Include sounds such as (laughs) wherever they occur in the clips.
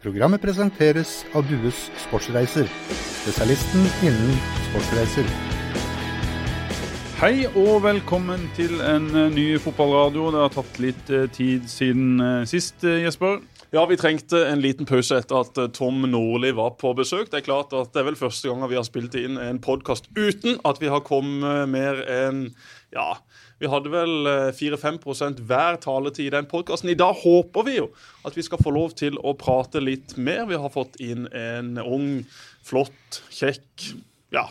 Programmet presenteres av Dues Sportsreiser, spesialisten innen sportsreiser. Hei og velkommen til en eh, ny fotballradio. Det har tatt litt eh, tid siden eh, sist, Jesper. Ja, vi trengte en liten pause etter at Tom Nordli var på besøk. Det er klart at det er vel første gang vi har spilt inn en podkast uten at vi har kommet mer enn ja, vi hadde vel 4-5% hver taletid i den podkasten. I dag håper vi jo at vi skal få lov til å prate litt mer. Vi har fått inn en ung, flott, kjekk ja,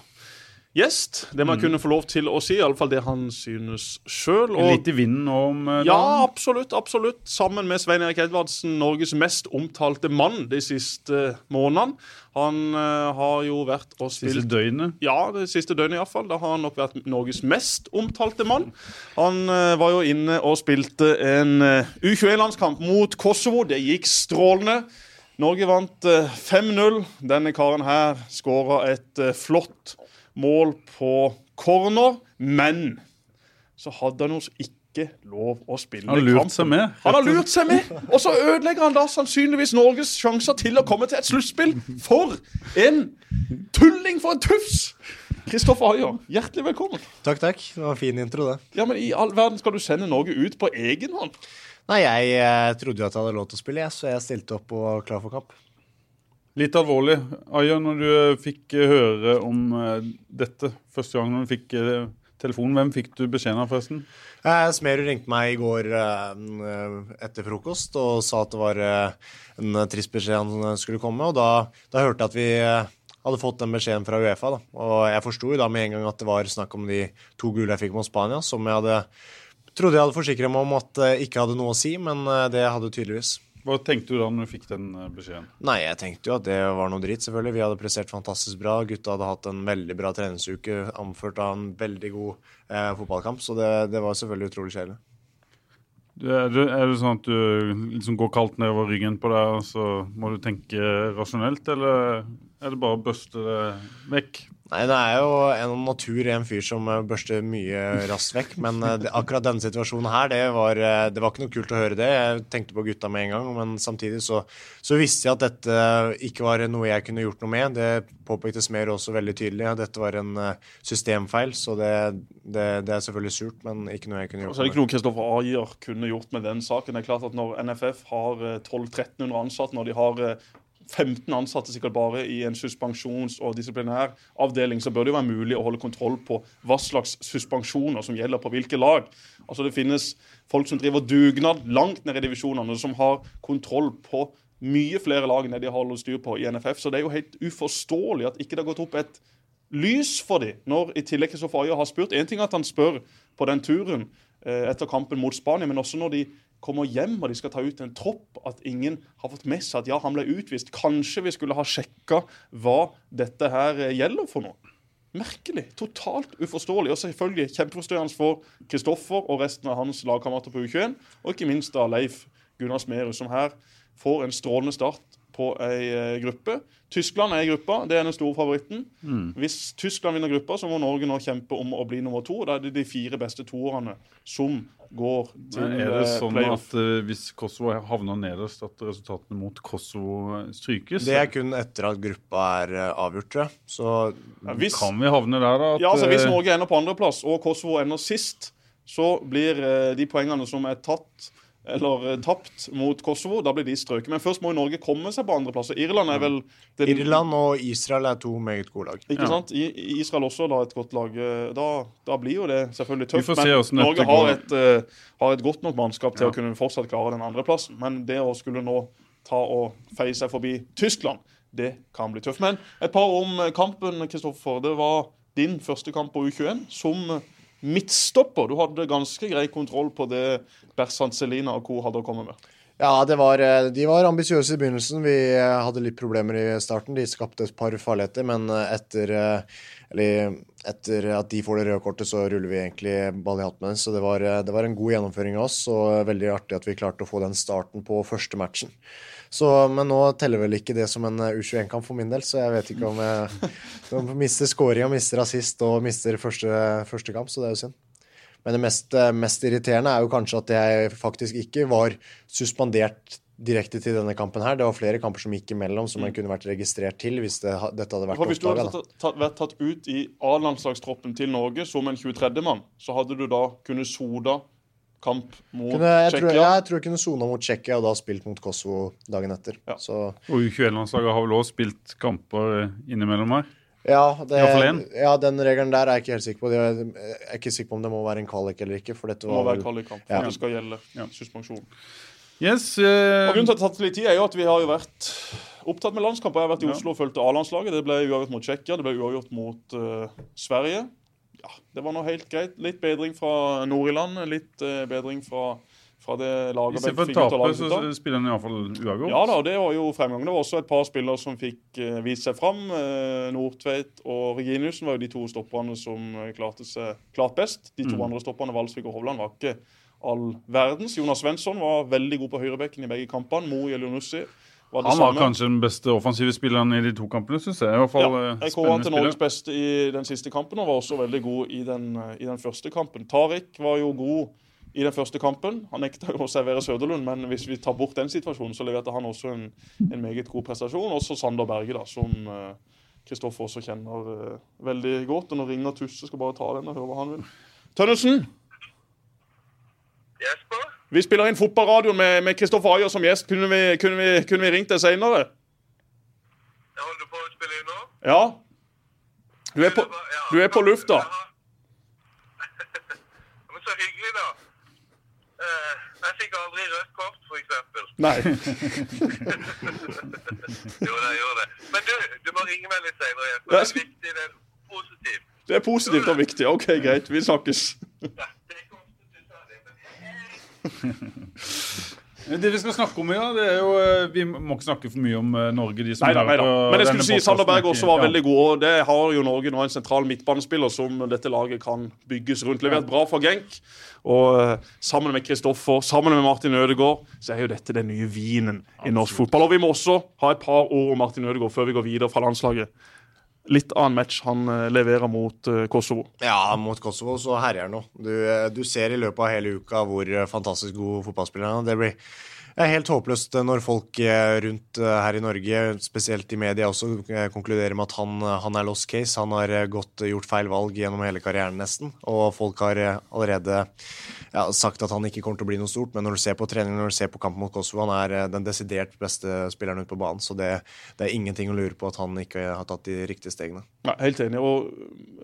gjest. Det man mm. kunne få lov til å si, iallfall det han synes sjøl. Litt i vinden om dagen? Ja, absolutt. absolutt. Sammen med Svein Erik Edvardsen, Norges mest omtalte mann de siste månedene. Han uh, har jo vært og spilt Siste døgnet? Ja, det siste døgnet iallfall. Da har han nok vært Norges mest omtalte mann. Han uh, var jo inne og spilte en U21-landskamp mot Kosovo. Det gikk strålende. Norge vant 5-0. Denne karen her skåra et flott mål på corner, men så hadde han oss ikke lov å spille Han har lurt seg med. Han har lurt seg med, Og så ødelegger han da sannsynligvis Norges sjanser til å komme til et sluttspill. For en tulling! For en tufs! Kristoffer Høyer, hjertelig velkommen. Takk, takk. Det var en fin intro, det. Ja, men I all verden skal du sende Norge ut på egen hånd? Nei, jeg, jeg trodde jo at jeg hadde lov til å spille, jeg, så jeg stilte opp og var klar for kamp. Litt alvorlig. Aya, når du eh, fikk eh, høre om eh, dette første gang du fikk telefonen, hvem fikk du beskjeden av, forresten? Eh, Smerud ringte meg i går eh, etter frokost og sa at det var eh, en trist beskjed han skulle komme. og Da, da hørte jeg at vi hadde fått den beskjeden fra Uefa. Da. Og jeg forsto med en gang at det var snakk om de to gule jeg fikk mot Spania, som jeg hadde trodde jeg hadde forsikret meg om at ikke hadde noe å si, men det hadde tydeligvis. Hva tenkte du da når du fikk den eh, beskjeden? Nei, Jeg tenkte jo at det var noe dritt, selvfølgelig. Vi hadde prestert fantastisk bra. Gutta hadde hatt en veldig bra treningsuke, anført av en veldig god eh, fotballkamp. Så det, det, var selvfølgelig utrolig kjedelig. Er det, er det sånn at du liksom går kaldt nedover ryggen på deg, og så må du tenke rasjonelt, eller er det bare å bøste det vekk? Nei, det er jo en natur en fyr som eh, børster mye raskt vekk. Men eh, akkurat denne situasjonen her, det var, eh, det var, ikke noe kult å høre det. Jeg tenkte på gutta med en gang, men samtidig så, så visste jeg at dette ikke var noe jeg kunne gjort noe med. Det påpektes mer også veldig tydelig. Dette var en systemfeil, så det, det, det er selvfølgelig surt, men ikke noe jeg kunne gjort. Så er det ikke noe Kristoffer Ajer kunne gjort med den saken. Det er klart at Når NFF har 1200-1300 ansatte, når de har 15 ansatte sikkert bare i en suspensjons- og disiplinær avdeling, så bør det jo være mulig å holde kontroll på hva slags suspensjoner som gjelder på hvilke lag. Altså Det finnes folk som driver dugnad langt ned i divisjonene, som har kontroll på mye flere lag enn de holder styr på i NFF. Så det er jo helt uforståelig at ikke det har gått opp et lys for dem, når i tillegg Kristoffer Ayer har spurt. Én ting er at han spør på den turen eh, etter kampen mot Spania, men også når de kommer hjem og de skal ta ut en tropp, at ingen har fått med seg at ja, han ble utvist. Kanskje vi skulle ha sjekka hva dette her eh, gjelder for noe. Merkelig. Totalt uforståelig. Og selvfølgelig kjempeforstyrrende for Kristoffer og resten av hans lagkamerater på U21. Og ikke minst da Leif Gunnar Smerud, som her får en strålende start på ei eh, gruppe. Tyskland er i gruppa, det er den store favoritten. Mm. Hvis Tyskland vinner gruppa, så må Norge nå kjempe om å bli nummer to. Da er det de fire beste toerne som går til Men Er det sånn sånn at uh, hvis Kosovo havner nederst, at resultatene mot Kosovo strykes? Det er kun etter at gruppa er uh, avgjort, tror jeg. Så ja, hvis, kan vi havne der, da? At, ja, altså Hvis Norge ender på andreplass og Kosovo ender sist, så blir uh, de poengene som er tatt eller eh, tapt mot Kosovo. Da blir de strøket. Men først må jo Norge komme seg på andreplass. Irland er vel den... Irland og Israel er to meget gode lag. Ikke ja. sant? I, Israel også da et godt lag. Eh, da, da blir jo det selvfølgelig tøft. Men Norge har et, uh, har et, godt nok mannskap til ja. å kunne fortsatt klare den andreplassen. Men det å skulle nå ta og feie seg forbi Tyskland, det kan bli tøft. Men et par om kampen, Kristoffer. Det var din første kamp på U21 som midtstopper. Du hadde ganske grei kontroll på det Bersant Selina og co. hadde å komme med. Ja, var, eh, de var ambisiøse i begynnelsen. Vi eh, hadde litt problemer i starten. De skapte et par farligheter, men etter, etter, etter at de får det røde kortet, så ruller vi egentlig ball i hatt med dem. Så det var, det var, en god gjennomføring av oss, og veldig artig at vi klarte å få den starten på første matchen. Så, men nå teller vel ikke det som en U21-kamp for min del, så jeg vet ikke om jeg, (laughs) om jeg mister scoringa, mister assist og mister første, første kamp, så det er jo synd. Men det mest, mest, irriterende er jo kanskje at jeg faktisk ikke var suspendert direkte til denne kampen her. Det var flere kamper som gikk imellom, som man kunne vært registrert til hvis det, dette hadde vært oppdaga. Hvis du hadde tatt, tatt, vært tatt ut i A-landslagstroppen til Norge som en 23.-mann, så hadde du da kunnet soda kamp mot Kunne, jeg, tror, jeg tror jeg kunne sona mot Tsjekkia og da spilt mot Kosovo dagen etter. Ja. Så Og U21-landslaget har vel også spilt kamper eh, innimellom her. ja, det, ja, den regelen der er jeg ikke helt sikker på. Jeg er ikke sikker på om det må være en kvalik eller ikke. For dette Det må være kvalikkamp for Ja. det skal gjelde Ja. suspensjon. Yes. Og Eh, Grunnen til at det har tatt litt tid, er jo at vi har jo vært opptatt med landskamper. Jeg har vært i Oslo og fulgte A-landslaget. Det ble uavgjort mot Tsjekkia, det ble uavgjort mot uh, Sverige. Ja, Det var nå helt greit. Litt bedring fra Nord-Irland, litt eh, bedring fra, fra det laget å fikk ut tape, så spiller han iallfall uavgjort. Ja da, det var jo fremgang. Det var også et par spillere som fikk uh, vist seg fram. Uh, Nordtveit og Reginiussen var jo de to stopperne som eh, klarte seg klart best. De to Mm. andre stopperne, Valsvik og Hovland, var ikke all verdens. Jonas Svensson var veldig god på høyrebekken i begge kampene. Mo Elionussi var det Han var samme. kanskje den beste offensive spilleren i de to kampene, syns jeg. I hvert fall Ja, jeg kåret han til. Norges beste i den siste kampen og var også veldig god i den, i den første kampen. Tariq var jo god i den første kampen. Han nekta jo å servere Søderlund, men hvis vi tar bort den situasjonen, så leverte han også en, en meget god prestasjon. Også Sander Berge, da, som eh, Kristoffer også kjenner eh, veldig godt. Og nå ringer Tusse, skal bare ta den og høre hva han vil. Tønnesen, Jesper? Vi spiller inn fotballradioen med med Kristoffer Ayer som gjest. Kunne vi, kunne vi, kunne vi ringt deg seinere? Holder på å spille inn nå. Ja? Du er på, du er på lufta. (laughs) Men så hyggelig, da. Eh, jeg fikk aldri rødt kort, for eksempel. Nei. (laughs) (laughs) Jo, det gjør det. Men du, du må ringe meg litt senere. Det er viktig, det er positivt. Det er positivt og viktig. OK, greit. Vi snakkes. Ja, det er ikke ofte du sa det, men (laughs) Det vi skal snakke om i dag, det er jo eh, Vi må ikke snakke for mye om eh, Norge, de som Nei nei på Men jeg skulle si Sander. Berg også var Ja. veldig god. Og det har jo Norge nå en sentral midtbanespiller som dette laget kan bygges rundt. Levert bra for Genk. Og eh, sammen med Kristoffer, sammen med Martin Ødegaard, så er jo dette den nye vinen i norsk fotball. Og vi må også ha et par ord om Martin Ødegaard før vi går videre fra landslaget. Litt annen match han eh, leverer mot eh, Kosovo. Ja, mot Kosovo så herjer han nå. Du, eh, du ser i løpet av hele uka hvor fantastisk god fotballspiller han er. Det blir det er helt håpløst eh, når folk eh, rundt eh, her i Norge, spesielt i media også, konkluderer med at han, han er lost case. Han har gått, gjort feil valg gjennom hele karrieren nesten, og folk har allerede ja, sagt at han ikke kommer til å bli noe stort. Men når du ser på trening, når du ser på kampen mot Kosovo, han er den desidert beste spilleren ute på banen. Så det, det er ingenting å lure på at han ikke har tatt de riktige stegene. Ja, helt enig. og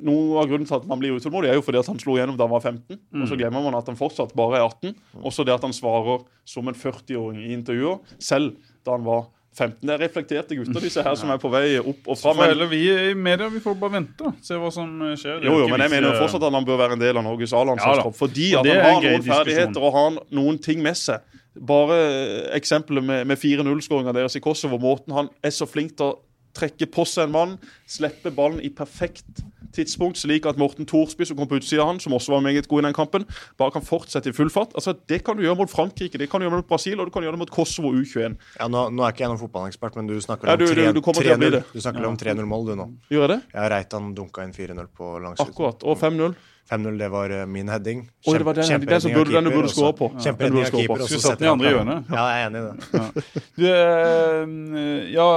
Noe av grunnen til at man blir utålmodig, er jo fordi at han slo igjennom da han var 15. Og så glemmer man at han fortsatt bare er 18. Også det at han svarer som en 40-åring i intervjuer, selv da han var 15. Det er reflekterte gutter, disse her, som er på vei opp og fram. Men, vi i media vi får bare vente og se hva som eh, skjer. Er jo, jo, men jeg mener jo fortsatt at han bør være en del av Norges A-landslagstropp. Ja fordi at han har noen ferdigheter og har noen ting med seg. Bare eh, eksempelet med, med 4-0-skåringa deres i Kosovo. Måten han er så flink til å trekke på seg en mann, slipper ballen i perfekt tidspunkt, slik at Morten Thorsby, som kom på utsida av han, som også var meget god i den kampen, bare kan fortsette i full fart. Altså, Det kan du gjøre mot Frankrike, det kan du gjøre mot Brasil, og du kan gjøre det mot Kosovo U21. Ja, nå, nå er ikke jeg noen fotballekspert, men du snakker Ja, om du- om 3 du kommer til å bli 3-0. det. Du snakker om 3-0-mål, du nå. Gjør jeg det? Ja, Reitan dunka inn 4-0 på langsiden. Akkurat. Og 5-0. 5-0, det var eh, min heading. Oi, det var den, burde, den du burde skåre på. Den Kjemperedning av keeper. Skulle satt den i andre kampen. hjørnet. Ja, jeg er enig i det. Du, eh, ja,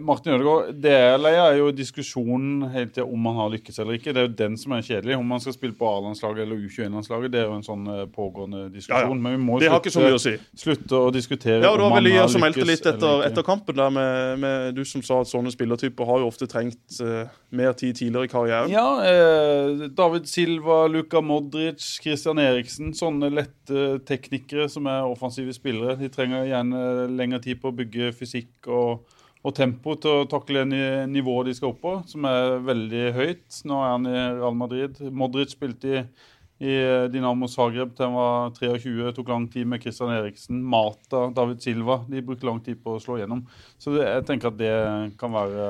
Martin Ødegaard, det er jo diskusjonen helt til om han har lykkes eller ikke. Det er jo den som er kjedelig. Om han skal spille på A-landslaget eller U21-landslaget, det er jo en sånn eh, pågående diskusjon. Ja, ja. Men vi må jo slutte, så å si. slutte å diskutere Ja, og det var om vel han Lia har som meldte litt etter, etter kampen der med, med du som sa at sånne spillertyper har jo ofte trengt uh, mer tid tidligere i karrieren. Ja, eh, David Silva, Luka Modric, Christian Eriksen. Sånne lette teknikere som er offensive spillere. De trenger gjerne lengre tid på å bygge fysikk og, og tempo til å takle ni- nivået de skal opp på, som er veldig høyt. Nå er han i Real Madrid. Modric spilte i, i Dinamo Zagreb til han var 23. Tok lang tid med Christian Eriksen. Mata, David Silva. De brukte lang tid på å slå gjennom. Så det, jeg tenker at det kan være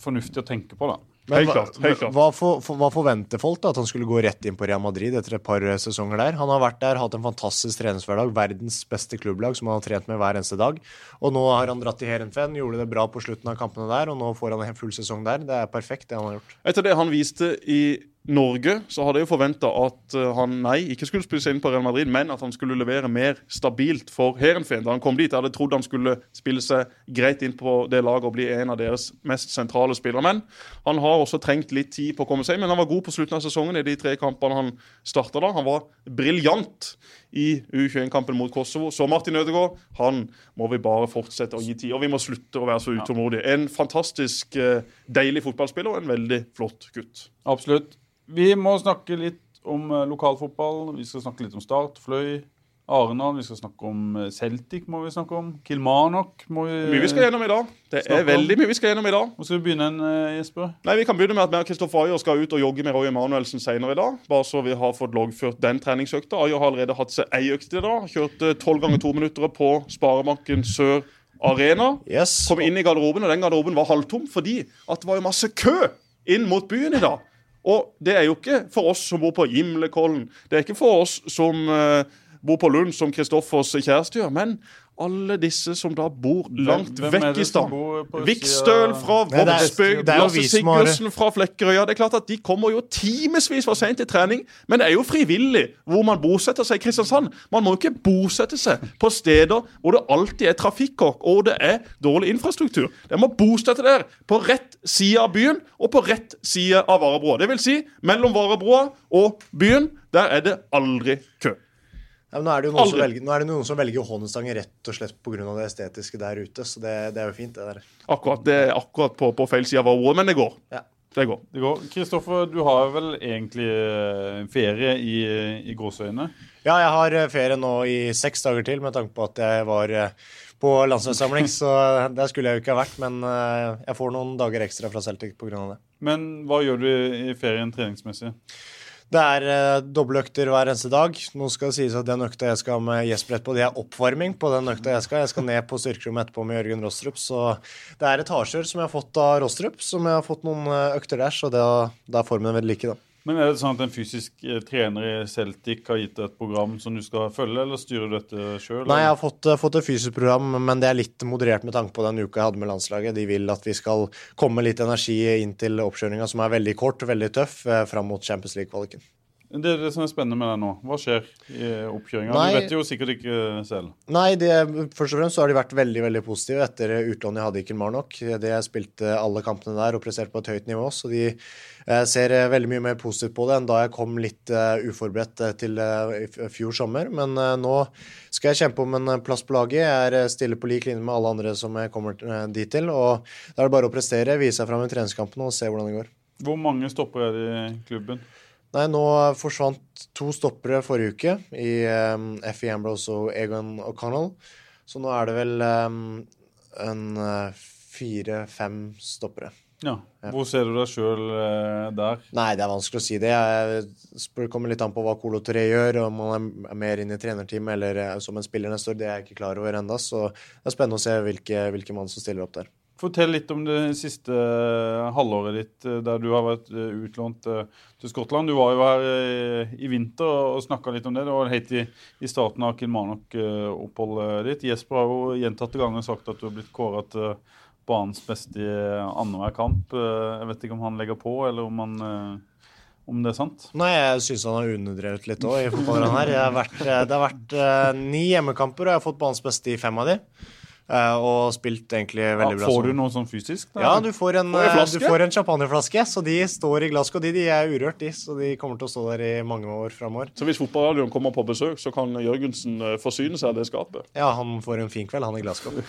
fornuftig å tenke på, da. Men Helt hva- klart, helt klart. Hva, for, for, hva forventer folk? da? At han skulle gå rett inn på Real Madrid etter et par eh, sesonger der? Han har vært der, hatt en fantastisk treningshverdag, verdens beste klubblag som han har trent med hver eneste dag. Og nå har han dratt til Heerenveen, gjorde det bra på slutten av kampene der, og nå får han en full sesong der. Det er perfekt, det han har gjort. Etter det han viste i Norge så hadde jeg jo forventa at eh, han nei, ikke skulle spille seg inn på Real Madrid, men at han skulle levere mer stabilt for Heerenveen da han kom dit. Jeg hadde trodd han skulle spille seg greit inn på det laget og bli en av deres mest sentrale spillere. Men han har også trengt litt tid på å komme seg men han var god på slutten av sesongen i de tre kampene han starta da. Han var briljant i U21-kampen mot Kosovo. Så Martin Ødegaard, han må vi bare fortsette å gi tid. Og vi må slutte å være så utålmodige. En fantastisk eh, deilig fotballspiller og en veldig flott gutt. Absolutt. Vi må snakke litt om eh, lokalfotball. Vi skal snakke litt om Start, Fløy, Arendal. Vi skal snakke om eh, Celtic, må vi snakke om. Kilmarnock må vi Mye vi skal gjennom i dag. Det er om- veldig mye vi skal gjennom i dag. Hvor skal vi begynne, en, eh, Jesper? Nei, Vi kan begynne med at vi og Kristoffer Ayer skal ut og jogge med Roy Emanuelsen senere i dag. Bare så vi har fått loggført den treningsøkta. Ayer har allerede hatt seg ei økt i dag. Kjørte tolv ganger to minutter på Sparebanken Sør Arena. Yes. Kom inn i garderoben, og den garderoben var halvtom fordi at det var jo masse kø inn mot byen i dag. Og det er jo ikke for oss som bor på Gimlekollen, det er ikke for oss som eh, bor på Lund, som Kristoffers kjæreste gjør, men alle disse som da bor langt hvem vekk i stad. Vikstøl fra Vågsbygd, Lasse vi Sigurdsen fra Flekkerøya. Det er klart at De kommer jo timevis for sent til trening, men det er jo frivillig hvor man bosetter seg i Kristiansand. Man må jo ikke bosette seg på steder hvor det alltid er trafikkork og det er dårlig infrastruktur. Det må bosette der på rett side av byen og på rett side av Varebroa. Det vil si, mellom Varebroa og byen, der er det aldri kø. Ja, men nå, er det jo noen som velger, nå er det noen som velger Johannesdanger rett og slett pga. det estetiske der ute. Så det, det er jo fint, det der. Akkurat, Det er akkurat på, på feil side av ordet, men det går. Ja. Det går. Det går. Kristoffer, du har vel egentlig eh, ferie i, i gåseøyne? Ja, jeg har eh, ferie nå i seks dager til, med tanke på at jeg var eh, på landslagssamling. Så (laughs) der skulle jeg jo ikke ha vært, men jeg får noen dager ekstra fra Celtic pga. det. Men hva gjør du i ferien treningsmessig? Det er uh, doble økter hver eneste dag. Nå skal det sies at den økta jeg skal med Jesper etterpå, det er oppvarming på den økta jeg skal. Jeg skal ned på styrkerommet etterpå med Jørgen Rostrup. Så det er etasjer som jeg har fått av Rostrup, som jeg har fått noen eh, økter der. Så da, er formen veldig like, da. Men Er det sånn at en fysisk eh, trener i Celtic har gitt deg et program som du skal følge, eller styrer du dette sjøl? Nei, jeg har fått, eh, fått et fysisk program, men det er litt moderert med tanke på den uka jeg hadde med landslaget. De vil at vi skal komme litt energi inn til oppkjøringa, som er veldig kort og veldig tøff, eh, fram mot Champions League-kvaliken. Det er det som er spennende med deg nå. Hva skjer i oppkjøringa? Du vet jo sikkert ikke selv. Nei, det, først og fremst så har de vært veldig veldig positive etter utlånet jeg hadde i Kilmarnock. Det jeg spilte alle kampene der og presterte på et høyt nivå, så de eh, ser eh, veldig mye mer positivt på det enn da jeg kom litt eh, uforberedt eh, til eh, i fjor sommer. Men eh, nå skal jeg kjempe om en eh, plass på laget. Jeg er eh, stille på lik linje med alle andre som jeg kommer eh, dit til. Og da er det bare å prestere, vise seg fram i treningskampene og se hvordan det går. Hvor mange stopper er det i klubben? Nei, nå forsvant to stoppere forrige uke i um, Effie Ambrose og Egon O'Connell. Så nå er det vel um, en uh, fire-fem stoppere. Ja. Hvor ser du deg sjøl der? Nei, det er vanskelig å si det. Jeg kommer litt an på hva Colo Toré gjør, om han er mer inn i trenerteamet eller eh, som en spiller neste år. Det er jeg ikke klar over ennå. Så det er spennende å se hvilke, hvilke mann som stiller opp der. Fortell litt om det siste halvåret ditt eh, der du har vært eh, utlånt eh, til Skottland. Du var jo her eh, i vinter og snakka litt om det. Det var helt i, i starten av Kilmarnock-oppholdet ditt. Jesper har jo gjentatte ganger sagt at du har blitt kåra til banens beste i annenhver kamp. Eh, Jeg vet ikke om han legger på, eller om, han, eh, om det er sant. Nei, jeg syns han har underdrevet litt òg i fotballen her. Eh, det har vært eh, ni hjemmekamper, og jeg har fått banens beste i fem av de. Eh, og spilt egentlig Ja, veldig bra. får du noe sånn fysisk? da? Ja, du får en, Får en eh, du får en champagneflaske. så de står i Glasgow. De, de er urørt, de, så de kommer til å stå der i mange år framover. Så hvis fotballradioen kommer på besøk, så kan Jørgensen eh, forsyne seg av det skapet. Ja, han får en fin kveld, han i Glasgow. (laughs)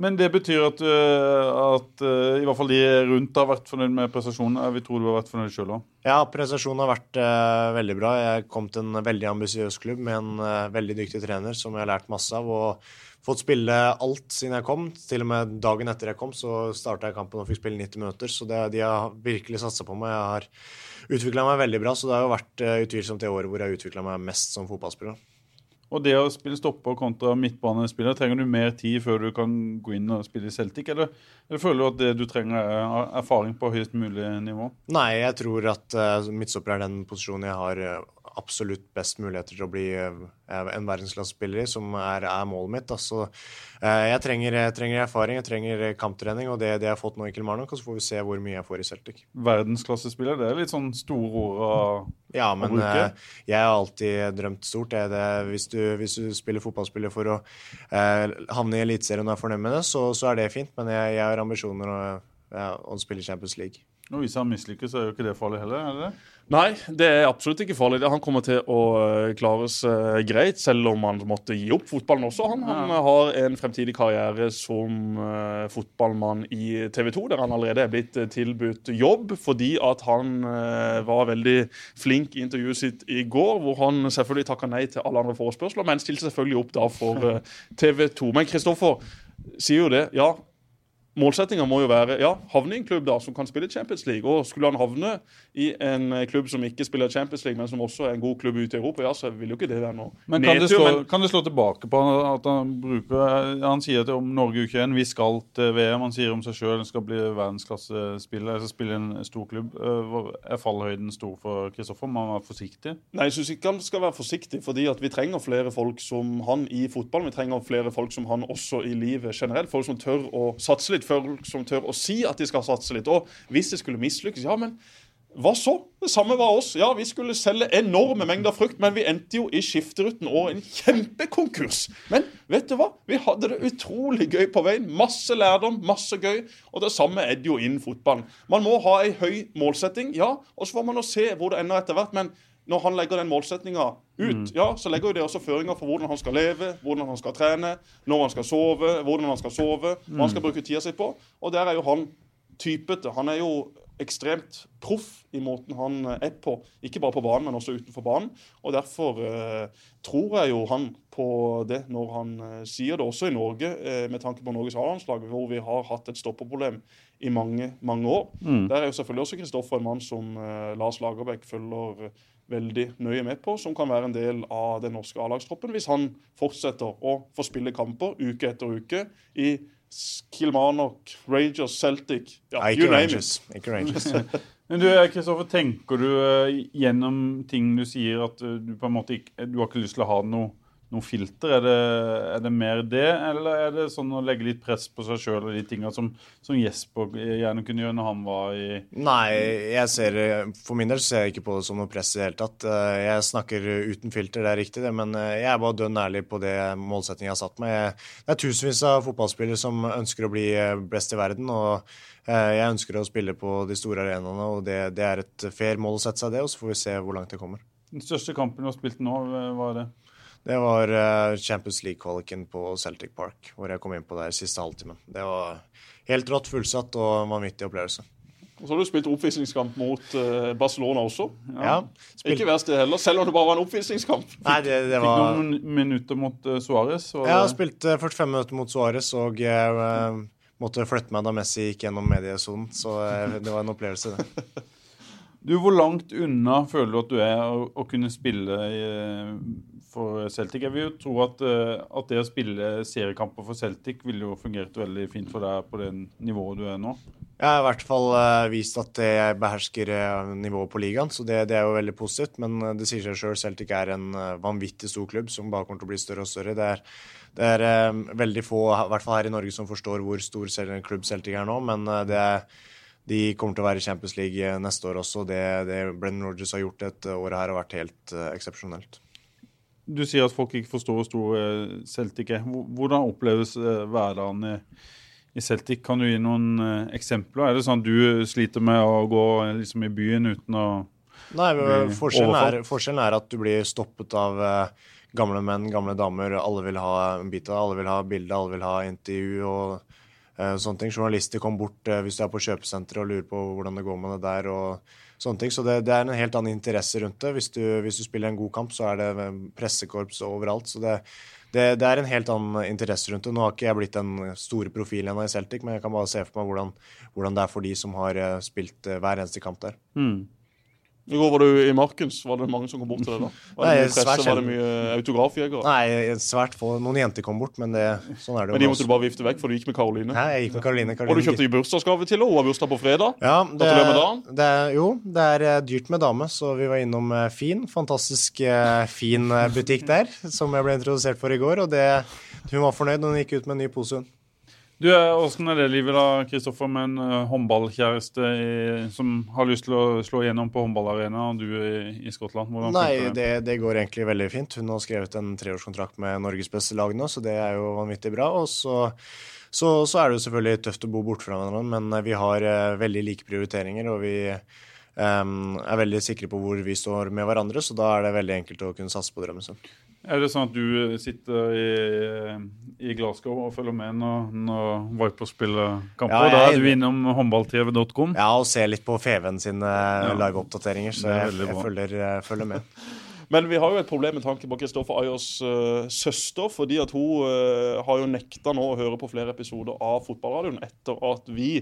Men det betyr at, at i hvert fall de rundt har vært fornøyd med prestasjonen. Jeg vil tro du har vært fornøyd sjøl òg. Ja, prestasjonen har vært uh, veldig bra. Jeg kom til en veldig ambisiøs klubb med en uh, veldig dyktig trener som jeg har lært masse av. og fått spille alt siden jeg kom. Til og med dagen etter jeg kom, så starta jeg kampen og fikk spille 90 minutter. Så det, de har virkelig satsa på meg. Jeg har utvikla meg veldig bra, så det har jo vært eh, utvilsomt det året hvor jeg har utvikla meg mest som fotballspiller. Og det å spille stopper kontra midtbanespiller, trenger du mer tid før du kan gå inn og spille i Celtic? Eller, eller føler du at det du trenger, er erfaring på høyest mulig nivå? Nei, jeg tror at uh, midtstopper er den posisjonen jeg har, eh, absolutt best muligheter til å bli eh, en verdenslandsspiller i, som er, er målet mitt. Altså, jeg trenger, jeg trenger erfaring, jeg trenger kamptrening, og det, det jeg har fått nå i Kilmarnock, så får vi se hvor mye jeg får i Celtic. Verdensklassespiller, det er litt sånn store ord å, Ja, å men bruke. eh, jeg har alltid drømt stort. Jeg, det, hvis, du, hvis du spiller fotballspiller for å eh, havne i Eliteserien og er fornøyd med det, så, så er det fint, men jeg, jeg har ambisjoner om å spille Champions League. Og hvis han mislykkes, så er jo ikke det farlig heller, er det det? Nei, det er absolutt ikke farlig. Han kommer til å eh, klare seg greit, selv om han måtte gi opp fotballen også. Han, han har en fremtidig karriere som eh, fotballmann i TV 2, der han allerede er blitt eh, tilbudt jobb fordi at han eh, var veldig flink i intervjuet sitt i går, hvor han selvfølgelig takka nei til alle andre forespørsler, men stilte selvfølgelig opp da for eh, TV 2. Men Kristoffer sier jo det. Ja, Målsettinga må jo være ja, havne i en klubb da, som kan spille Champions League. Og skulle han havne i en eh, klubb som ikke spiller Champions League, men som også er en god klubb ute i Europa, ja, så vil jo ikke det være noe Men kan det, nedtur, slå, men- kan det slå tilbake på at han bruker Han sier at om Norge U21 vi skal til VM. Han sier om seg sjøl skal bli verdensklassespiller. Skal spille i en stor klubb. Eh, Er fallhøyden stor for Kristoffer? Må han være forsiktig? Nei, jeg syns ikke han skal være forsiktig, fordi at vi trenger flere folk som han i fotballen. Vi trenger flere folk som han også i livet generelt. Folk som tør å satse litt, folk som tør å si at de skal satse litt. Og hvis det skulle mislykkes, ja, men hva så? Det samme var oss. Ja, vi skulle selge enorme mengder frukt, men vi endte jo i skifteruten og en kjempekonkurs. Men vet du hva? Vi hadde det utrolig gøy på veien. Masse lærdom, masse gøy. Og det samme er det jo innen fotballen. Man må ha ei høy målsetting, ja, og så får man jo se hvor det ender etter hvert. men når han legger den målsettinga ut, ja, så legger jo det også føringer for hvordan han skal leve, hvordan han skal trene, når han skal sove, hvordan han skal sove, hva han skal bruke tida si på. Og der er jo han typete. Han er jo ekstremt proff i måten han er på. Ikke bare på banen, men også utenfor banen. Og derfor eh, tror jeg jo han på det når han eh, sier det, også i Norge, eh, med tanke på Norges A-landslag, hvor vi har hatt et stopperproblem i mange, mange år. Der er jo selvfølgelig også Kristoffer en mann som eh, Lars Lagerbäck følger eh, veldig nøye med på, som kan være en del av den norske A-lagstroppen hvis han fortsetter å få spille kamper uke etter uke i Kilmarnock, Rangers, Celtic ja, Nei, ikke. Rangers. Ikke Rangers. (laughs) Men du, Kristoffer, tenker du eh, gjennom ting du sier at eh, du på en måte ikke Du har ikke lyst til å ha noe, noe filter? Er det, er det mer det, eller er det sånn å legge litt press på seg sjøl og de tinga som, som Jesper gjerne kunne gjøre når han var i Nei, jeg ser For min del ser jeg ikke på det som noe press i det hele tatt. Eh, Jeg snakker uten filter, det er riktig det, men eh, jeg er bare dønn ærlig på det målsettingen jeg har satt meg. Det er tusenvis av fotballspillere som ønsker å bli eh, best i verden, og jeg ønsker å spille på de store arenaene, og det, det er et fair mål å sette seg det, og så får vi se hvor langt det kommer. Den største kampen du har spilt nå, hva er det? Det var eh, Champions League-kvaliken på Celtic Park, hvor jeg kom inn på der siste halvtimen. Det var helt rått, fullsatt og en vanvittig opplevelse. Og så har du spilt oppvisningskamp mot eh, Barcelona også. Ja, spilt, Ikke verst det heller, selv om det bare var en oppvisningskamp. nei, det, det Fikk noen minutter mot uh, Suárez. Ja, Jeg har spilt eh, 45 minutter mot Suárez, og jeg eh, måtte flytte meg da Messi gikk gjennom mediesonen, så eh, det var en opplevelse, det. (laughs) Du, Hvor langt unna føler du at du er å, å kunne spille i, for Celtic? Jeg vil jo tro at, eh, at det å spille seriekamper for Celtic ville jo fungert veldig fint for deg på det nivået du er nå. Jeg har i hvert fall eh, vist at jeg behersker eh, nivået på ligaen, så det, det er jo veldig positivt. Men det sier seg sjøl, Celtic er en vanvittig stor klubb som bare kommer til å bli større og større. Det er, det er veldig få, i hvert fall her i Norge, som forstår hvor stor klubb Celtic er nå. Men det er, de kommer til å være i Champions League neste år også. Det, det Brennan Rodgers har gjort dette året her, har vært helt uh, eksepsjonelt. Du sier at folk ikke forstår hvor stor eh, Celtic er. Hvordan oppleves eh, hverdagen i, Celtic? Kan du gi noen eh, eksempler? Er det sånn at du sliter med å gå liksom, i byen uten å Nei, forskjellen er, forskjellen er at du blir stoppet av gamle menn, gamle damer. Alle vil ha en bit av det. Alle vil ha bilde, alle vil ha intervju og sånne ting. Journalister kommer bort hvis du er på kjøpesenteret og lurer på hvordan det går med det der. og sånne ting. Så det, det er en helt annen interesse rundt det. Hvis du, hvis du spiller en god kamp, så er det pressekorps overalt. Så det, det, det er en helt annen interesse rundt det. Nå har ikke jeg blitt den store profilen ennå i Celtic, men jeg kan bare se for meg hvordan, hvordan det er for de som har eh, spilt eh, hver eneste kamp der. Hmm. I går var du i Markens. Var det mange som kom bort til deg da? Var det Nei, mye presse? Var det mye autografjegere? Nei, svært få. Noen jenter kom bort, men det, sånn er det jo. Men de måtte du bare vifte vekk, for du gikk med Karoline. Nei, jeg gikk med Karoline. Og du kjøpte bursdagsgave til henne. Hun har bursdag på fredag. Ja, det, dagen. det er, jo, det er eh, dyrt med dame, så vi var innom eh, Fin. Fantastisk eh, fin eh, butikk der, som jeg ble introdusert for i går. Og det, hun var fornøyd når hun gikk ut med en ny pose. hun. Du, Åssen er det livet da, Kristoffer, med en uh, håndballkjæreste i- som har lyst til å slå igjennom på håndballarena, og du i, i Skottland? Hvordan Nei, det, det går egentlig veldig fint. Hun har skrevet en treårskontrakt med Norges beste lag nå, så det er jo vanvittig bra. Og så, så, så er det jo selvfølgelig tøft å bo borte fra hverandre, men eh, vi har uh, veldig like prioriteringer, og vi um, er veldig sikre på hvor vi står med hverandre, så da er det veldig enkelt å kunne satse på drømmen sin. Er det sånn at du sitter i, i Glasgow og følger med når, når Viper spiller kamper? Ja, da er du innom håndballtv.com? Ja, og ser litt på FVN sine liveoppdateringer, så jeg, jeg følger, følger med. (laughs) Men vi har jo et problem med tanke på Kristoffer Ayers uh, søster. fordi at hun uh, har jo nekta nå å høre på flere episoder av Fotballradioen etter at vi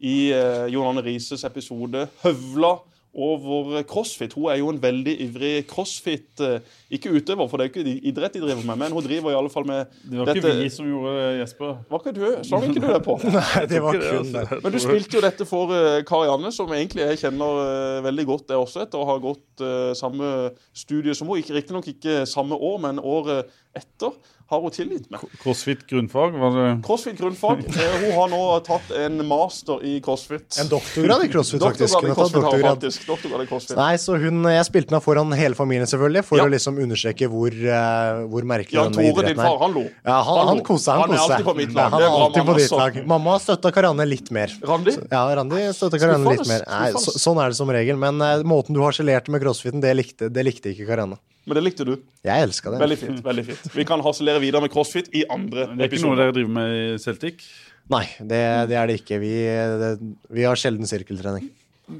i uh, Jon Arne Rises episode høvla over crossfit. Hun er jo en veldig ivrig crossfit eh, Ikke utøver, for det er jo ikke idrett de driver med, men hun driver i alle fall med Det var ikke Dette- vi som gjorde det, Jesper. Var ikke du? Slang ikke du det på? (laughs) Nei, det var Ikke det, kun det. altså. Men du spilte jo dette for uh, Karianne, som egentlig jeg kjenner eh, veldig godt, det også, etter å ha gått eh, samme studie som hun. Riktignok ikke samme år, men året etter har hun tilgitt meg. Crossfit grunnfag, var det Crossfit grunnfag. (laughs) Eh, hun har nå tatt en master i crossfit. En doktorgrad i crossfit, faktisk. Doktorgrad i crossfit doktorgrad. faktisk. Doktorgrad i crossfit. Nei, så hun, Jeg spilte meg foran hele familien, selvfølgelig, for Ja. å liksom understreke hvor, eh, hvor merkelig Jan denne Tore, din far, er. han lo. Ja, han, Han han lo. koser seg. Han er koser alltid på mitt Ja, lag. han er er alltid på mamma, ditt lag. Mamma støtta Karianne litt mer. Randi? Ja, Randi støtta Karianne litt mer. Nei, så, sånn er det som regel. Men uh, måten du harselerte med crossfiten, det likte, det likte ikke Karianne. Men det likte du. Jeg elska det. Veldig fint. veldig fint. Vi kan harselere videre med crossfit i andre Det er ikke noe dere driver med i Celtic? Nei, det, det er det ikke. Vi, det, vi har sjelden sirkeltrening.